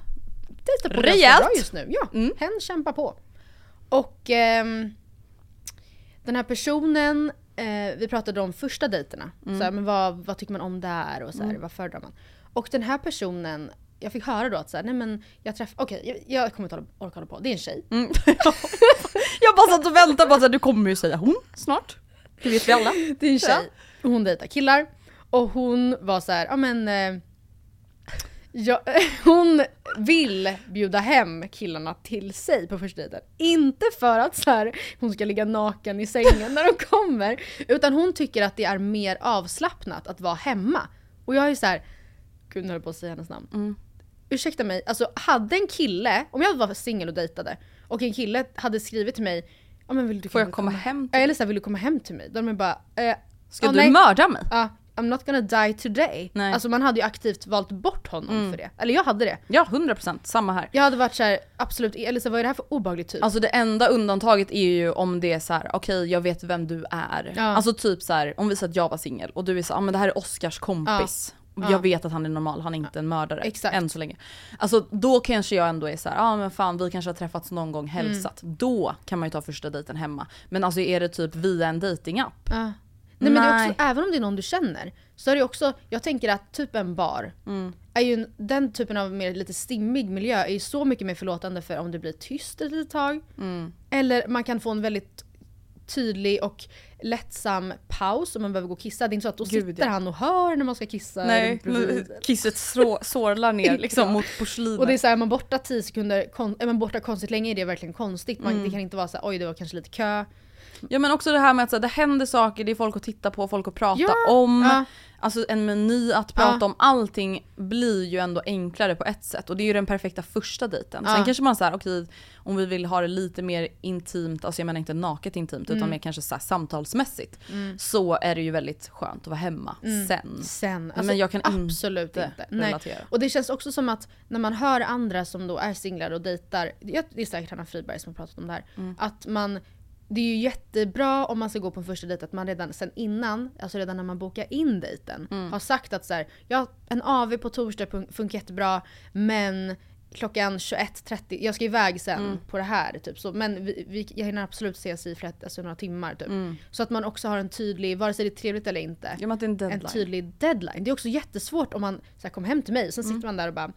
dejtar på
Rejält.
ganska bra just nu. Ja,
Mm.
hen kämpar på. Och ehm, den här personen, eh, vi pratade om första dejterna.
Mm.
Så här, men vad, vad tycker man om där och så här, vad föredrar man? Och den här personen, jag fick höra då att så här, nej men jag träffade, okej jag, jag kommer inte orka hålla på, det är en tjej.
Mm. jag bara satt och väntade på att du kommer ju säga hon snart. Det vet vi alla.
Det är en tjej. Och hon dejtar killar. Och hon var så här, ja men... Eh, ja, hon vill bjuda hem killarna till sig på första dejten. Inte för att så här, hon ska ligga naken i sängen när de kommer. Utan hon tycker att det är mer avslappnat att vara hemma. Och jag är så här, gud nu höll jag på att säga hennes namn.
Mm.
Ursäkta mig, alltså hade en kille, om jag var singel och dejtade och en kille hade skrivit till mig ja, men vill du
Får jag komma hem till
Eller så här, vill du komma hem till mig? Då är man bara, eh,
Ska
ja,
du
nej.
mörda mig?
Ja, I'm not gonna die today.
Nej.
Alltså man hade ju aktivt valt bort honom
Mm.
för det. Eller jag hade det.
Ja 100% samma här.
Jag hade varit så här, absolut, eller så vad är det här för obehaglig typ?
Alltså det enda undantaget är ju om det är så här: okej jag vet vem du är.
Ja.
Alltså typ så här, om vi säger att jag var singel och du är så ah, men det här är Oscars kompis.
Ja.
Jag vet att han är normal, han är inte en mördare.
Exakt.
Än så länge. Alltså då kanske jag ändå är så här, ja ah, men fan vi kanske har träffats någon gång, hälsat.
Mm.
Då kan man ju ta första dejten hemma. Men alltså är det typ via en datingapp?
Ja. Nej men det är
Nej.
också, även om det är någon du känner, så är det också, jag tänker att typ en bar,
Mm.
är ju en, den typen av mer lite stimmig miljö är ju så mycket mer förlåtande för om det blir tyst ett litet tag.
Mm.
Eller man kan få en väldigt tydlig och lättsam paus om man behöver gå och kissa. Det är inte så att då
Gud,
sitter
ja.
han och hör när man ska kissa
Nej, kisset sår, sårlar ner liksom
Ja.
mot porslinet.
Och det är såhär, är man borta 10 sekunder, kon- är man borta konstigt länge är det verkligen konstigt. Man,
Mm.
Det kan inte vara så här, oj det var kanske lite kö.
Ja men också det här med att så här, det händer saker, det är folk att titta på, folk att prata
Ja,
om. Alltså en meny att prata
Ja.
om, allting blir ju ändå enklare på ett sätt. Och det är ju den perfekta första dejten. Sen
Ja.
kanske man säger okej om vi vill ha det lite mer intimt, alltså jag menar inte naket intimt utan
Mm.
mer kanske så samtalsmässigt. Så är det ju väldigt skönt att vara hemma sen.
Sen.
men jag kan
absolut
inte
inte. Nej.
relatera.
Och det känns också som att när man hör andra som då är singlar och dejtar, det är säkert Hanna Friberg som har pratat om det här,
Mm.
att man det är ju jättebra om man ska gå på en första dejt att man redan sen innan, alltså redan när man bokar in dejten,
Mm.
har sagt att så här, ja en AV på torsdag fun- funkar jättebra men klockan 21.30, jag ska iväg sen
Mm.
på det här. Typ. Så, men vi, vi, jag hinner absolut ses i flera, alltså, några timmar. Typ.
Mm.
Så att man också har en tydlig, vare sig det är trevligt eller inte,
Ja en
en tydlig deadline. Det är också jättesvårt om man så här, kommer hem till mig, sen
Mm.
sitter man där och bara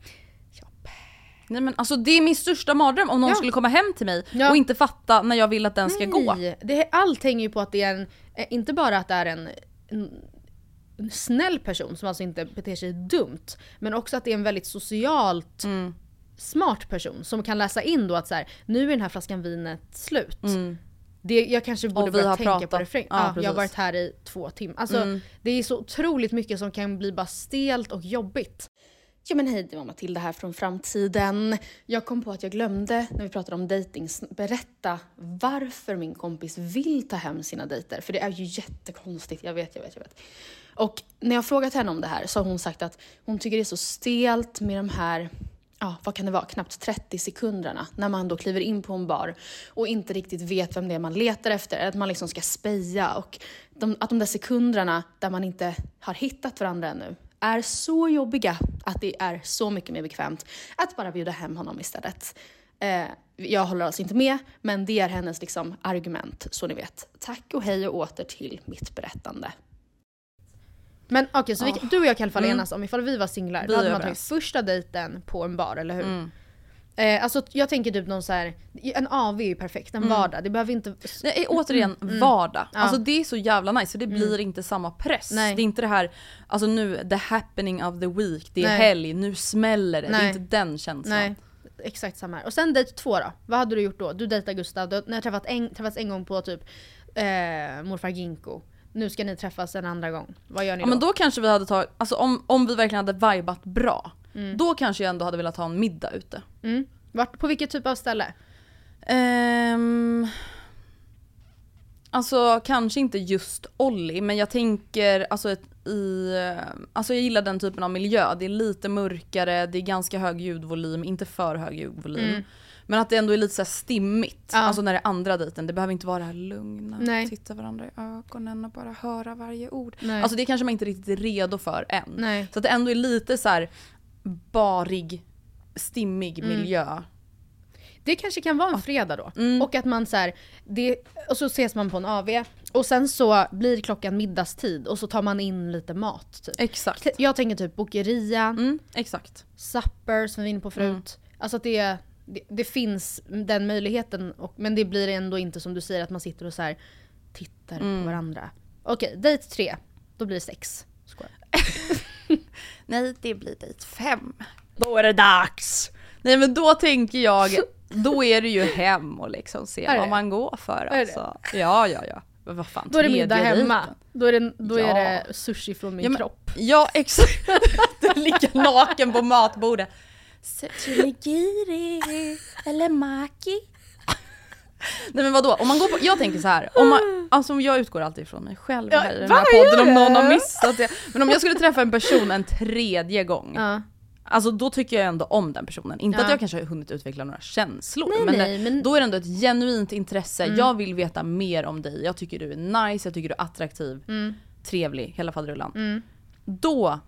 Nej men alltså det är min största mardröm om någon
Ja.
skulle komma hem till mig
Ja.
och inte fatta när jag vill att den ska gå.
Nej, det, allt hänger ju på att det är en, eh, inte bara att det är en, en, en snäll person som alltså inte beter sig dumt, men också att det är en väldigt socialt
Mm.
smart person som kan läsa in då att så här, nu är den här flaskan vinet slut.
Mm.
Det, jag kanske borde börja tänka på
pratat.
det för,
Ja,
ja, Jag har varit här i två timmar. Alltså,
Mm.
Det är så otroligt mycket som kan bli bara stelt och jobbigt. Ja men hej, det var Matilda här från framtiden. Jag kom på att jag glömde när vi pratade om dating berätta varför min kompis vill ta hem sina dejter. För det är ju jättekonstigt, jag vet, jag vet, jag vet. Och när jag frågat henne om det här så har hon sagt att hon tycker det är så stelt med de här ja, vad kan det vara, knappt 30 sekunderna när man då kliver in på en bar och inte riktigt vet vem det är man letar efter, att man liksom ska speja och de, att de där sekunderna där man inte har hittat varandra ännu är så jobbiga att det är så mycket mer bekvämt att bara bjuda hem honom istället. Eh, jag håller alltså inte med, men det är hennes liksom argument, så ni vet. Tack och hej och åter till mitt berättande. Men okej, så vi, du och jag kan i alla fall
Mm.
enas om ifall vi var singlar,
Vi
då hade man tagit första dejten på en bar, eller hur?
Mm.
Eh, alltså jag tänker typ någon så här, en AV är ju perfekt, en vardag. Det behöver inte...
Det är återigen
Mm,
vardag.
Ja.
Alltså det är så jävla nice för det blir inte samma press.
Nej.
Det är inte det här, alltså nu the happening of the week, det är
Nej.
helg, nu smäller det. Det
Nej.
är inte den känslan.
Nej, exakt samma här. Och sen dejt två då? Vad hade du gjort då? Du dejtar Gustav, du, ni har träffat en, träffats en gång på typ eh, morfar Ginko. Nu ska ni träffas en andra gång. Vad gör ni
Ja men då kanske vi hade tagit, alltså om, om vi verkligen hade vibat bra, då kanske jag ändå hade velat ha en middag ute.
Mm. Vart, på vilket typ av ställe?
Ehm, alltså kanske inte just Olli men jag tänker alltså ett, i, alltså jag gillar den typen av miljö. Det är lite mörkare, det är ganska hög ljudvolym, inte för hög ljudvolym.
Mm.
Men att det ändå är lite så stimmigt.
Ja.
Alltså när det är andra dejten, det behöver inte vara det här lugna,
Nej.
titta varandra i ögonen och bara höra varje ord.
Nej.
Alltså det kanske man inte riktigt är redo för än.
Nej.
Så att det ändå är lite så här barig, stimmig
Mm.
miljö.
Det kanske kan vara en fredag då.
Mm.
Och att man så här, det, och så ses man på en AV och sen så blir klockan middagstid och så tar man in lite mat. Typ.
Exakt.
Jag tänker typ Bokeria,
Mm, exakt.
Supper som vi var inne på förut.
Mm.
Alltså att det, det, det finns den möjligheten och, men det blir ändå inte som du säger att man sitter och så här tittar
Mm.
på varandra. Okej, dejt tre. Då blir det sex. Skojar.
Nej, det blir dejt fem. Då är det dags! Nej men då tänker jag, då är det ju hem och liksom se vad man går för alltså. Ja, ja, ja. Men vad fan,
Då är det middag hemma.
dejten.
Då är det, då
Ja.
är det sushi från min
Ja, men-
kropp.
Ja, exakt. Du ligger naken på matbordet. Nigiri eller maki. Nej men vadå, om man går på, jag tänker så här, om man, alltså jag utgår alltid ifrån mig själv
Ja,
här i den här podden om någon har missat det. Men om jag skulle träffa en person en tredje gång,
Ja.
alltså då tycker jag ändå om den personen. Inte
Ja.
att jag kanske har hunnit utveckla några känslor,
Nej,
men,
nej,
det,
men-
då är det ändå ett genuint intresse.
Mm.
Jag vill veta mer om dig, jag tycker du är nice, jag tycker du är attraktiv,
Mm.
trevlig, hela faderullan.
Mm.
Då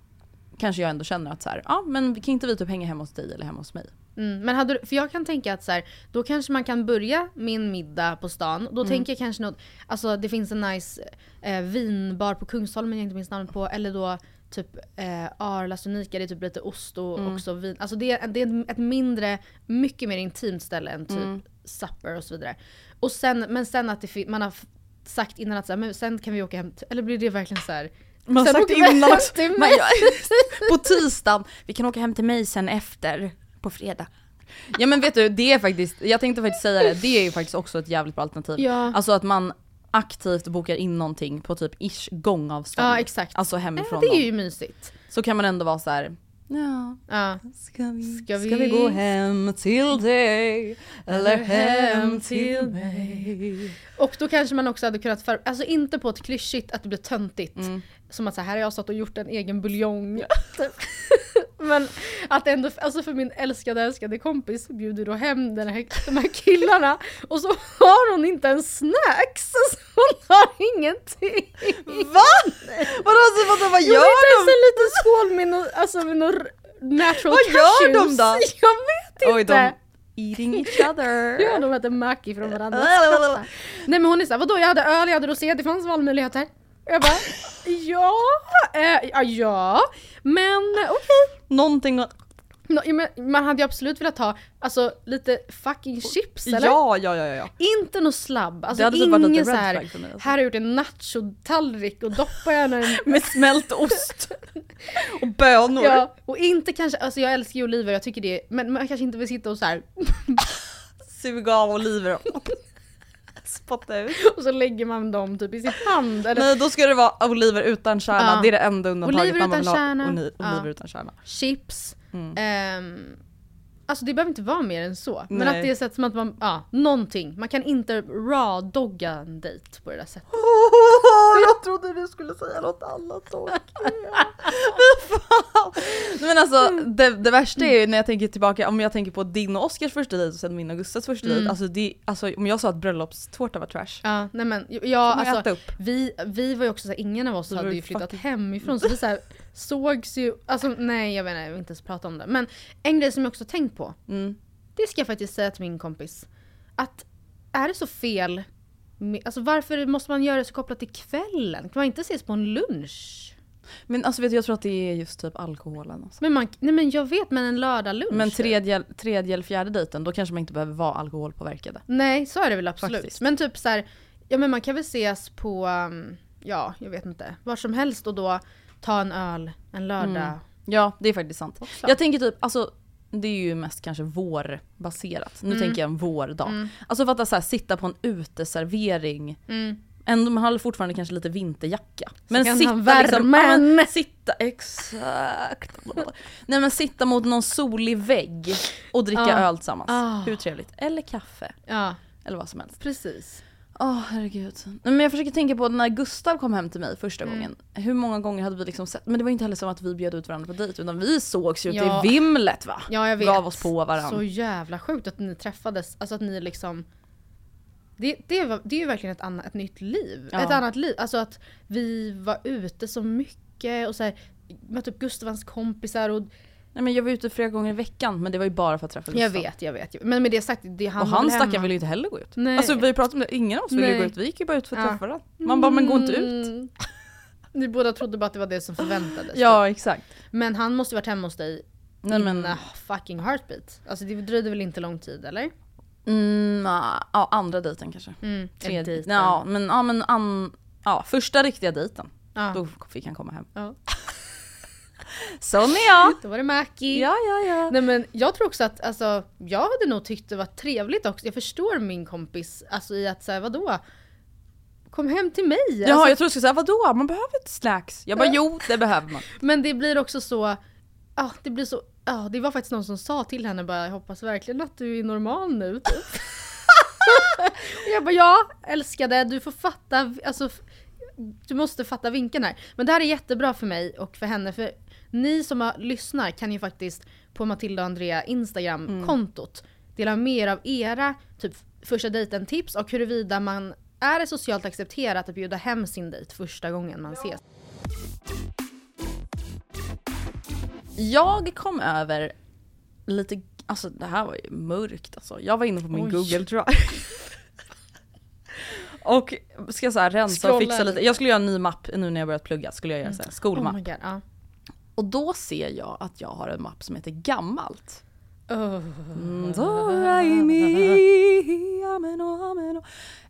kanske jag ändå känner att så här, ja men kan inte vi typ hänga hemma hos dig eller hemma hos mig?
Mm, men hade du, för jag kan tänka att så här, då kanske man kan börja min middag på stan. Då tänker jag kanske något, alltså det finns en nice eh, vinbar på Kungsholmen jag inte minns namnet på. Eller då typ eh, Arlas Unika, det är typ lite ost och också vin. Alltså det, är- det är ett mindre, mycket mer intimt ställe än typ supper och så vidare. Och sen, men sen att det, man har sagt innan att så här, men sen kan vi åka hem, eller blir det verkligen så här?
Man har sagt innan också.
mig.
jag, på tisdagen, vi kan åka hem till mig sen efter, på fredag. Ja men vet du, det är faktiskt, jag tänkte faktiskt säga det, det är ju faktiskt också ett jävligt bra alternativ.
Ja.
Alltså att man aktivt bokar in någonting på typ ish gångavstånd.
Ja exakt.
Alltså
Ja,
hemifrån
det är ju mysigt.
Så kan man ändå vara så här. ja,
Ja.
ska vi,
Ska
ska vi
vi-
gå hem till dig? Eller hem till mig?
Och då kanske man också hade kunnat för, alltså inte på ett klyschigt att det blir töntigt.
Mm.
Som att så här, här har jag stått och gjort en egen buljong. Men att ändå, alltså för min älskade älskade kompis bjuder då hem den här, de här killarna och så har hon inte en snacks. Så hon har ingenting.
Va? Vadå, alltså, vadå, vad
Jo,
gör
inte ens
de?
en liten skål med något, alltså med något natural
Vad gör de då?
Jag vet
Oj,
inte.
de eating each other.
Ja, de äter mack ifrån varandra. Nej men hon är såhär, vadå jag hade öl, jag hade rosé, det fanns valmöjligheter. Jag bara, ja, eh, ja, ja, men okej.
Någonting att...
Ja, men Man hade ju absolut velat ha alltså, lite fucking chips eller?
Ja, ja, ja, ja.
Inte något slabb, alltså
Det hade varit
ingen
red
såhär,
flag för mig, alltså.
här har jag gjort en nachotallrik och doppar gärna en
Med smält ost. och bönor.
Ja, och inte kanske, alltså jag älskar ju oliver, jag tycker det, men man kanske inte vill sitta och så här
Suga av oliver spotta ut.
och så lägger man dem typ i sin hand eller
Nej, då ska det vara oliver utan kärna.
Ja.
Det är det enda undantaget
Oliver
man
utan
vill ha.
kärna.
Oni-
Ja.
Oliver utan kärna.
chips.
Mm.
Ehm, alltså det behöver inte vara mer än så. Men
Nej.
att det är så att som att man, ja, någonting. Man kan inte raw-dogga en dejt på det där sättet.
jag trodde du skulle säga något annat. Fan. Men alltså det, det värsta är ju när jag tänker tillbaka, om jag tänker på din och Oskars första dejt och sen min och Gustavs första dejt. Alltså, det, alltså om jag sa att bröllopstårta var trash.
Ja, nej men, ja, alltså, vi, vi var ju också såhär, ingen av oss
Så
hade
ju
flyttat
fucking-
hemifrån så vi såhär, sågs ju, alltså nej jag vet inte, jag vill inte ens prata om det. Men en grej som jag också tänkt på,
Mm.
det ska jag faktiskt säga till min kompis. Att är det så fel, alltså varför måste man göra det så kopplat till kvällen? Kan man inte ses på en lunch?
Men alltså vet du, jag tror att det är just typ alkoholen. Alltså.
Men man, nej men jag vet men en lördagslunch.
Men tredje, tredje eller fjärde dejten, då kanske man inte behöver vara alkoholpåverkade.
Nej så är det väl absolut.
Faktiskt.
Men typ så här, ja men man kan väl ses på, um, ja jag vet inte, var som helst och då ta en öl en lördag.
Mm. Ja, det är faktiskt sant.
Också.
Jag tänker typ, alltså det är ju mest kanske vårbaserat. Nu tänker jag en vårdag.
Mm.
Alltså fatta så här, sitta på en uteservering.
Mm.
Ändå, man har fortfarande kanske lite vinterjacka. Men
kan
sitta liksom, men sitta, exakt. Nej men sitta mot någon solig vägg och dricka
Ah.
öl tillsammans.
Ah.
Hur trevligt? Eller kaffe.
Ja
Eller vad som helst.
precis.
Åh herregud. Nej, Men jag försöker tänka på när Gustav kom hem till mig första
Mm.
gången. Hur många gånger hade vi liksom sett, men det var inte heller som att vi bjöd ut varandra på dejt utan vi sågs ju
Ja.
till vimlet va?
Ja jag vet.
Gav oss på varandra.
Så jävla sjukt att ni träffades, alltså att ni liksom det, det, var, det är ju verkligen ett, annat, ett nytt liv.
Ja.
Ett annat liv. Alltså att vi var ute så mycket och så här, med typ Gustavs kompisar och
Nej men jag var ute flera gånger i veckan men det var ju bara för att träffa
jag
Gustav.
vet, jag vet. Men med det sagt, det han
Och han
väl
stackaren ville ju inte heller gå ut.
Nej.
Alltså vi pratat om det, ingen av oss ville
Nej.
gå ut, vi gick ju bara ut för att
Ja.
träffa varandra. Man bara, men gå inte ut.
Mm. Ni båda trodde bara att det var det som förväntades. typ.
Ja exakt.
Men han måste ju varit hemma hos dig
Nej, men-
fucking heartbeat. Alltså det dröjde väl inte lång tid eller?
Mm, ja, andra dejten kanske.
Mm,
Tredje.
dejten.
Ja men, ja, men an, ja, första riktiga dejten.
Ja.
Då fick han komma hem.
Ja.
Sån är jag!
Då var det Mackie.
Ja ja ja.
Nej men jag tror också att, alltså, jag hade nog tyckt det var trevligt också. Jag förstår min kompis, alltså i att säga vadå? Kom hem till mig!
Jaha
alltså,
jag tror du skulle säga vadå? Man behöver inte snacks. Jag bara jo det behöver man.
Men det blir också så, ja det blir så, ja det var faktiskt någon som sa till henne bara jag hoppas verkligen att du är normal nu typ. Och jag bara ja älskade, du får fatta, alltså du måste fatta vinkeln här. Men det här är jättebra för mig och för henne för ni som har, lyssnar kan ju faktiskt på Matilda och Andrea Instagram-kontot dela mer av era typ första dejten tips och huruvida man är det socialt accepterat att bjuda hem sin dejt första gången man ses.
Jag kom över lite, alltså det här var ju mörkt alltså. Jag var inne på min
Oj.
Google Drive. och ska så här rensa och
Scrolla
fixa lite. Jag skulle göra en ny mapp nu när jag börjat plugga. Skulle jag göra så här,
Oh
skolmapp.
my god, ja.
Och då ser jag att jag har en mapp som heter gammalt. Mm.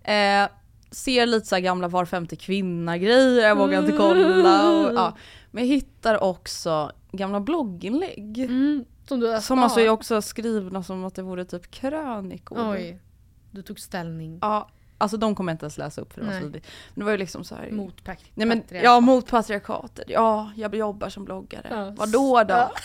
Eh, ser lite så gamla var femte kvinna grejer, jag vågar inte kolla. Och, ja. Men jag hittar också gamla blogginlägg.
Mm, som du
Som alltså är också skrivna som att det vore typ krönikor.
Oj. Du tog ställning
Ja, alltså de kommer jag inte ens läsa upp för det var så vidrigt. Men det var ju liksom så här.
mot
Nej men, ja mot patriarkatet. Ja, jag jobbar som bloggare.
Ja.
Vadå då?
Ja.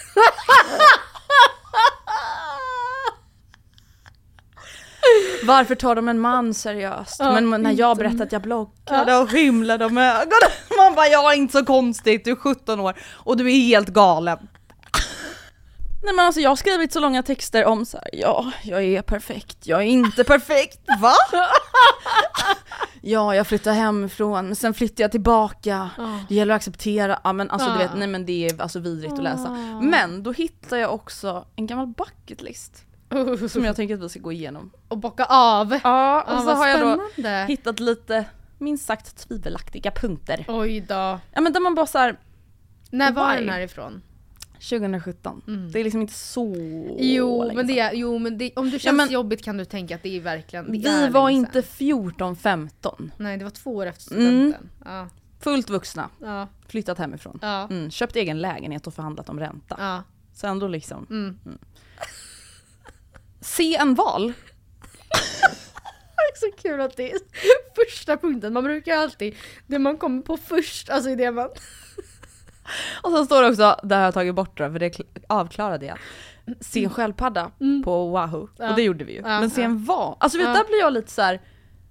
Varför tar de en man seriöst?
Ja,
men när jag berättar att jag bloggar, då himlar de med ögonen. Man bara, jag är inte så konstigt, du är 17 år och du är helt galen. Nej men alltså jag har skrivit så långa texter om så här, ja, jag är perfekt, jag är inte perfekt, va? ja, jag flyttar hemifrån, men sen flyttar jag tillbaka, det gäller att acceptera, ja men alltså du
Ja.
vet, nej men det är alltså vidrigt att läsa. Men då hittar jag också en gammal bucketlist som jag tänker att vi ska gå igenom.
Och bocka av.
Ja, och så har jag då
spännande.
hittat lite minst sagt tvivelaktiga punkter.
Oj då.
Ja men där man bara såhär,
När var den här ifrån?
2017. Det är liksom inte så
Mm. Jo
länge
men, det är, jo men det, om det känns
men-
jobbigt kan du tänka att det är verkligen det
Vi
är
var inte
sedan.
14-15.
Nej det var två år efter
Mm.
studenten. Ja.
Fullt vuxna,
Ja.
flyttat hemifrån.
Ja.
Mm, köpt egen lägenhet och förhandlat om ränta.
Ja.
Så ändå liksom.
Mm.
Se en val.
Det är så kul att det är första punkten. Man brukar alltid, det man kommer på först, alltså är det man...
Och sen står det också, det har jag tagit bort då, för det kl- avklarade jag. Se en sköldpadda på Wahoo.
Ja.
Och det gjorde vi ju.
Ja,
Men se en val. Alltså vet,
Ja.
där blir jag lite så här.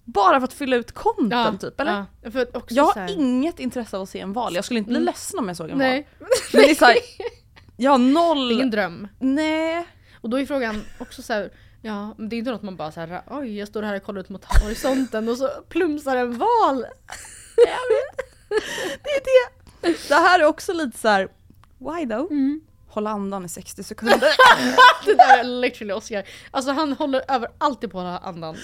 bara för att fylla ut content typ, eller? Jag
så
har
här-
inget intresse av att se en val, jag skulle inte bli
Mm.
ledsen om jag såg en
Nej.
val. Men det är såhär, jag har
Det är
noll...
ingen dröm.
Nej.
Och då är frågan också så här, ja men det är inte något man bara så här, oj jag står här och kollar ut mot horisonten och så plumsar en val.
Det är det. Det här är också lite så här. why though?
Mm.
Hålla andan i 60 sekunder.
Det där är literally Oscar. Alltså han håller över alltid på att hålla andan.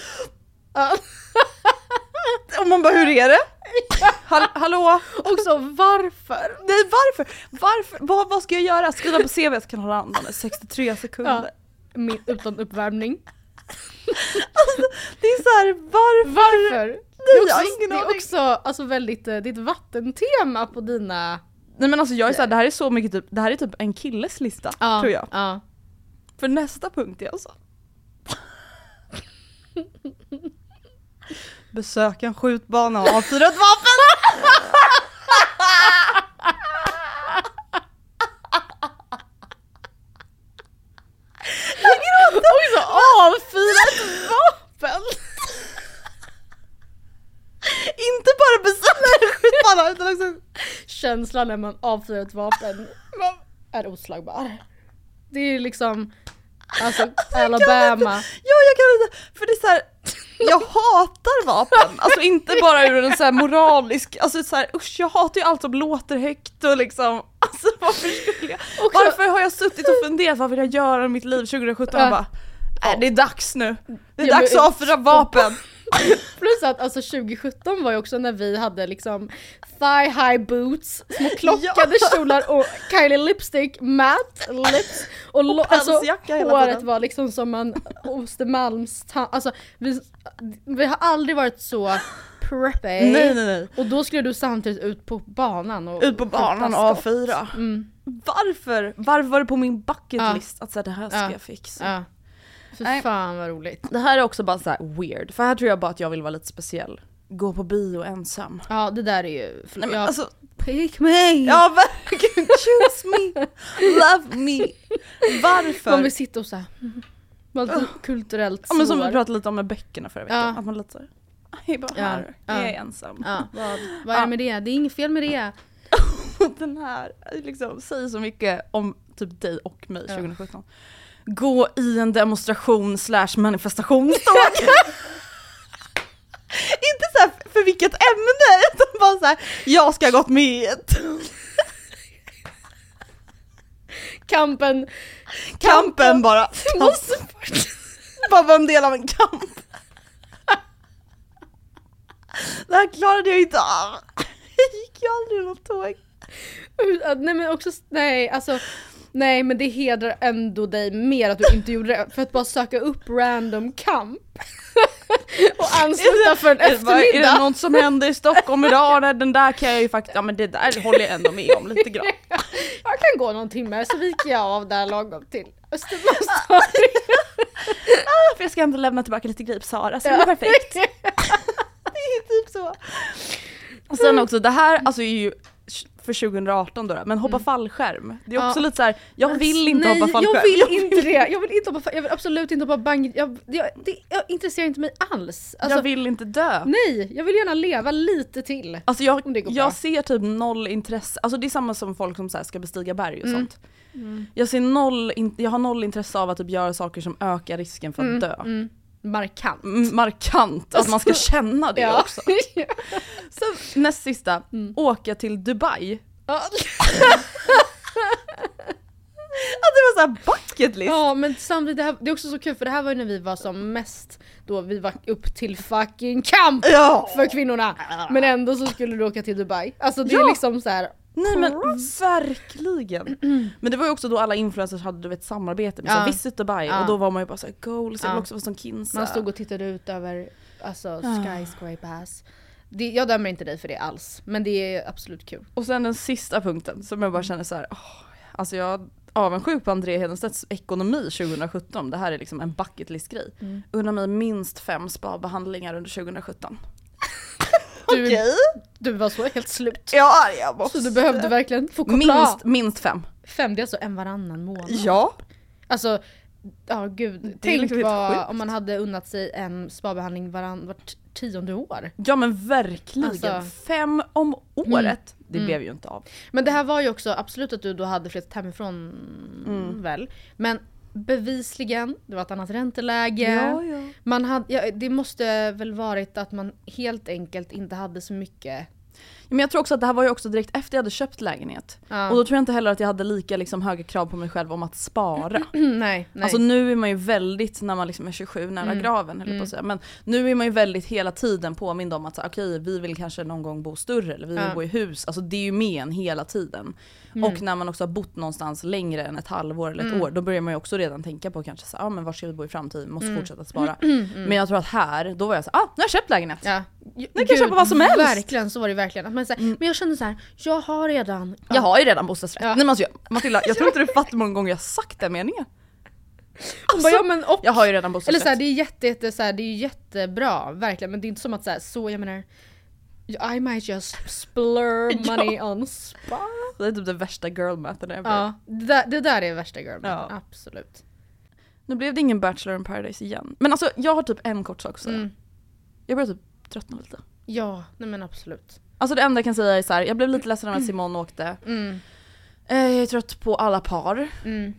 Och man bara, hur är det? Hall hallå?
Också varför?
Nej varför? Varför? Vad, vad ska jag göra? Skriva på CV att jag kan hålla andan i 63 sekunder.
Ja. Utan uppvärmning.
Det är så här, varför?
Varför? Det är
jag
också,
ingen
det är också alltså väldigt, eh, det är ett vattentema på dina...
Nej men alltså jag är så här, det här är så mycket typ, det här är typ en killes lista tror jag.
Ja.
För nästa punkt är alltså Besöka en skjutbana och avfyra ett vapen!
Oj så avfyra ett vapen!
Ja, utan också
Känslan när man avfyrar ett vapen är oslagbar. Det är liksom, alltså Alabama.
Ja jag kan inte, för det är så här, jag hatar vapen. Alltså inte bara ur en så moralisk, alltså så här, usch jag hatar ju allt som låter högt och liksom, alltså varför skulle jag,
Också-
varför har jag suttit och funderat vad vill jag göra i mitt liv 2017 och
Ja.
bara, nej det är dags nu. Det är
Ja,
dags
men-
att avfyra vapen.
Plus att alltså 2017 var ju också när vi hade liksom thigh high boots, små klockade kjolar och Kylie lipstick, matte lips och, lo- alltså,
pälsjacka hela
håret var liksom som en Ostermalms alltså vi, vi har aldrig varit så preppy.
Nej nej nej.
Och då skulle du samtidigt ut på banan och
Ut på banan och
skjuta skott.
avfyra.
Mm.
Varför? Varför var det på min bucket
Ja.
att säga det här ska
Ja.
jag fixa?
Ja. Fy
Nej.
fan vad roligt.
Det här är också bara så här weird, för här tror jag bara att jag vill vara lite speciell. Gå på bio ensam.
Ja det där är ju,
Nej, men
ja,
alltså,
pick me!
ja verkligen, choose me, love me. Varför?
Man vill sitta och såhär, vara lite kulturellt
ja, men som vi pratade lite om med böckerna förra veckan,
Ja.
att man lite såhär, jag är bara
Ja,
här,
ja.
jag är ensam.
Ja, vad, vad är det med det? Det är inget fel med det.
Den här liksom, säger så mycket om typ dig och mig
Ja.
2017. Gå i en demonstration slash manifestationståg. Inte så här för vilket ämne, utan bara så här, jag ska ha gått med i ett.
Kampen,
Kampen bara.
måste
bara vara en del av en kamp. Det här klarade jag inte av. Jag gick ju aldrig något tåg.
Nej men också, nej alltså Nej men det hedrar ändå dig mer att du inte gjorde det för att bara söka upp random kamp och ansluta för en
bara, är det
eftermiddag.
något som händer i Stockholm idag? Nej, Den där kan jag ju faktiskt, ja men det där håller jag ändå med om lite grann.
Jag kan gå någon timme så viker jag av där lagom till Östermalmstorg.
För jag ska ändå lämna tillbaka lite grejer på Sara, så det är perfekt. Det är typ så. Och sen också, det här alltså är ju för 2018 då, men hoppa fallskärm. Det är också
Ja.
lite så här, jag vill inte
Nej,
hoppa fallskärm.
jag vill inte det. Jag vill inte hoppa, jag vill absolut inte hoppa bang. Jag, jag, det jag intresserar inte mig alls. Alltså,
jag vill inte dö.
Nej, jag vill gärna leva lite till.
Alltså jag, jag ser typ noll intresse, alltså det är samma som folk som så ska bestiga berg och
Mm.
sånt. Jag, ser noll, jag har noll intresse av att typ göra saker som ökar risken för att dö.
Mm. Markant.
Mm, Markant, att man ska känna det
Ja.
också. Så näst sista, åka till Dubai.
Ja.
Att det var såhär bucket list.
Ja men samtidigt, det, här, det är också så kul för det här var ju när vi var som mest, då vi var upp till fucking kamp
Ja.
för kvinnorna. Men ändå så skulle du åka till Dubai. Alltså det är
Ja.
liksom så här.
Nej men verkligen. Men det var ju också då alla influencers hade du vet samarbete med
Ja.
Visit Dubai
Ja.
och då var man ju bara såhär goals, jag vill också vara som Kinsa.
Man stod och tittade ut över alltså,
Ah.
skyscrapers. Det, jag dömer inte dig för det alls, men det är absolut kul.
Och sen den sista punkten som jag bara känner så här, åh, alltså jag avundsjuk på André Hedenstedts ekonomi 2017. Det här är liksom en bucket list grej.
Mm.
Unna mig minst fem spabehandlingar under 2017.
Du, du var så helt slut.
Ja, jag måste.
Så du behövde verkligen få koppla
minst, minst fem.
Fem, det är alltså en varannan månad.
Ja.
Alltså, ja gud.
är
Tänk vad, om man hade unnat sig en spabehandling varann, vart tionde år.
Ja men verkligen.
Alltså-
Fem om året. Det
Mm.
blev ju inte av.
Men det här var ju också absolut att du då hade flyttat hemifrån
Mm.
väl. Men bevisligen, det var ett annat ränteläge.
ja.
Man hade, ja, det måste väl varit att man helt enkelt inte hade så mycket.
Men jag tror också att det här var ju också direkt efter jag hade köpt lägenhet.
Ja.
Och då tror jag inte heller att jag hade lika liksom, höga krav på mig själv om att spara.
nej, nej.
Alltså nu är man ju väldigt, när man liksom är 27 nära
Mm.
graven höll jag på att säga. Men nu är man ju väldigt hela tiden påmind om att okej vi vill kanske någon gång bo större eller vi vill
Ja.
bo i hus. Alltså det är ju med en hela tiden.
Mm.
Och när man också har bott någonstans längre än ett halvår eller ett
Mm.
år då börjar man ju också redan tänka på kanske så ah, men var ska vi bo i framtiden, måste
Mm.
fortsätta spara.
Mm.
Men jag tror att här, då var jag så här, ah nu har jag köpt lägenhet.
Ja.
Nu kan jag köpa vad som helst.
Verkligen, så var det verkligen. Att man, så här, Men jag kände så här, jag har redan...
Jag har ju redan bostadsrätt.
Ja.
Nej, men alltså, jag, Matilda, jag tror inte du fattar hur många gånger jag har sagt den meningen.
Hon bara, ja, men, och,
Jag har ju redan
eller
bostadsrätt.
så här, det är jätte, jätte, så här, det är jättebra, verkligen. Men det är inte som att så, här, så jag menar, I might just splur
Ja.
money on spa.
Det är typ det värsta girl math ever.
Ja, det där, det där är värsta girl
Ja.
absolut.
Nu blev det ingen Bachelor in paradise igen. Men alltså jag har typ en kort sak att säga.
Mm.
Jag börjar typ tröttna lite.
Ja, nej men absolut.
Alltså det enda jag kan säga är så här, jag blev lite ledsen över att Simon åkte.
Mm.
Eh, jag är trött på alla par.
Mm.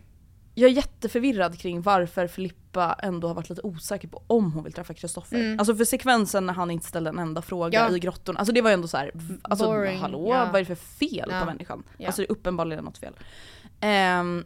Jag är jätteförvirrad kring varför Filippa ändå har varit lite osäker på om hon vill träffa Kristoffer.
Mm.
Alltså för sekvensen när han inte ställde en enda fråga
Ja.
i grottorn, alltså det var ju ändå så här, v- alltså
Boring,
hallå
ja.
vad är det för fel
Ja.
på människan?
Ja.
Alltså det är uppenbarligen något fel. Ehm,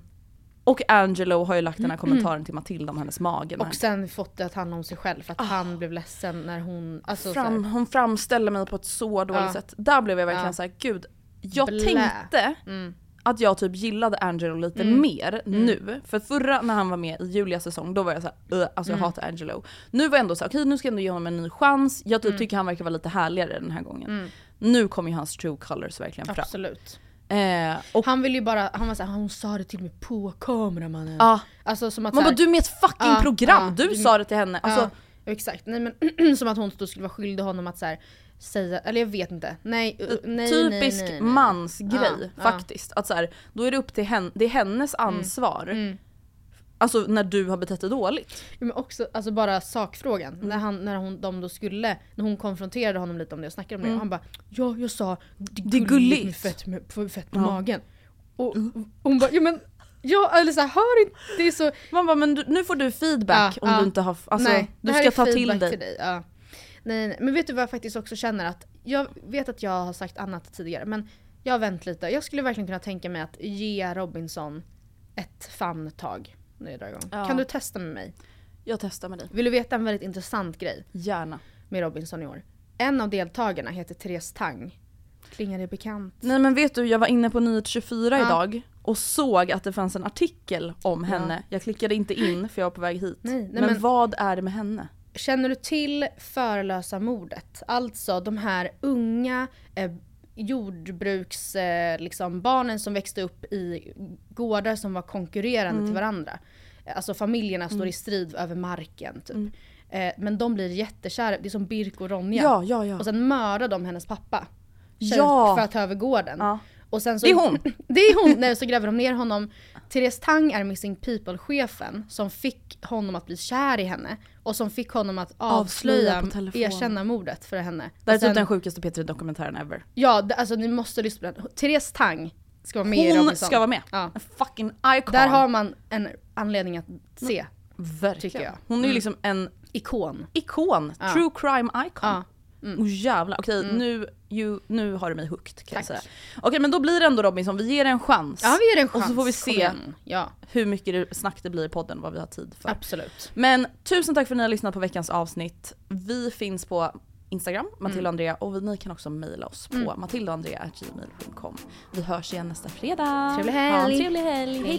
och Angelo har ju lagt den här kommentaren till Matilda om hennes mage.
Och sen fått det att handla om sig själv för att han blev ledsen när hon... Alltså,
Ah. Fram,
så
hon framställer mig på ett så dåligt
Ja.
sätt. Där blev jag verkligen
Ja.
så här, gud. Jag
Blä.
tänkte
mm.
Att jag typ gillade Angelo lite
Mm.
mer nu. För förra när han var med i Julias säsong, då var jag såhär, alltså jag
Mm.
hatar Angelo. Nu var jag ändå såhär, okej nu ska jag ändå ge honom en ny chans. Jag typ
Mm.
tycker han verkar vara lite härligare den här gången.
Mm.
Nu kommer ju hans true colors verkligen fram.
Absolut.
Eh, och
Han vill ju bara, han var såhär, hon sa det till mig på kameramannen.
ja,
Alltså som att
man
så
bara du är med ett fucking
Ja,
program,
ja,
du
du-
sa det till henne. Alltså,
exakt. Nej men som att hon då skulle vara skyldig honom att så här, säga, eller jag vet inte. Nej, uh, nej,
typisk
nej, nej,
mansgrej
Ja, ja.
faktiskt. Att så här, då är det upp till henne, det är hennes ansvar.
Mm.
Alltså när du har betett dig dåligt.
Ja, men också alltså bara sakfrågan.
Mm.
När, han, när hon, de då skulle, när hon konfronterade honom lite om det och snackade om det.
Mm.
Och han bara ja jag sa det
Det är
gulligt
gulligt."
med fett, med, fett på
Ja.
magen. Och hon bara ja men Ja eller såhär hör inte, det är så
Man bara, men du, nu får du feedback
Ja,
om
ja.
du inte har, alltså
Nej,
du ska ta till dig.
till Ja. Nej, nej, men vet du vad jag faktiskt också känner att, jag vet att jag har sagt annat tidigare men jag har vänt lite. Jag skulle verkligen kunna tänka mig att ge Robinson ett famntag när det drar igång.
Ja.
Kan du testa med mig?
Jag testar med dig.
Vill du veta en väldigt intressant grej
Gärna.
med Robinson i år? En av deltagarna heter Therese Tang. Klingar det bekant?
Nej men vet du, jag var inne på Nyhet 24
Ja.
idag och såg att det fanns en artikel om
Ja.
henne. Jag klickade inte in för jag var på väg hit.
Nej, nej,
men,
men-
vad är det med henne?
Känner du till förlösa mordet? Alltså de här unga eh, jordbruks, eh, liksom, barnen som växte upp i gårdar som var konkurrerande
Mm.
till varandra. Alltså familjerna står i strid över marken typ.
Mm.
Eh, men de blir jättekära, det är som Birk och Ronja.
Ja, ja, ja.
Och sen mördar de hennes pappa. För att ta över gården. Och sen så,
Det är hon.
det är hon! Nej, så gräver de ner honom. Therese Tang är Missing People-chefen som fick honom att bli kär i henne. Och som fick honom att
Avslöja
avslöja, erkänna mordet för henne.
Det här är typ den sjukaste P3-dokumentären ever.
Ja, alltså ni måste lyssna på den. Therese Tang ska vara med i
Hon
Robinson.
ska vara med.
Ja.
En fucking icon.
Där har man en anledning att se.
Verkligen.
tycker jag.
Hon är ju
Mm.
liksom en
Ikon.
ikon.
Ja.
True crime icon.
Ja. Mm.
Oh jävlar, okej nu, you, nu har du mig hooked kan jag
Tack.
säga. Okej men då blir det ändå Robinson, vi ger det en chans.
Ja vi ger det en chans.
Och så får vi se.
Ja,
hur mycket snack det blir i podden, vad vi har tid för.
absolut.
Men tusen tack för att ni har lyssnat på veckans avsnitt. Vi finns på Instagram, Matilda
Mm.
och Andrea, och ni kan också mejla oss på matildaandrea.gmail.com. Vi hörs igen nästa fredag.
Trevlig
Ha en
helg.
trevlig helg. Hej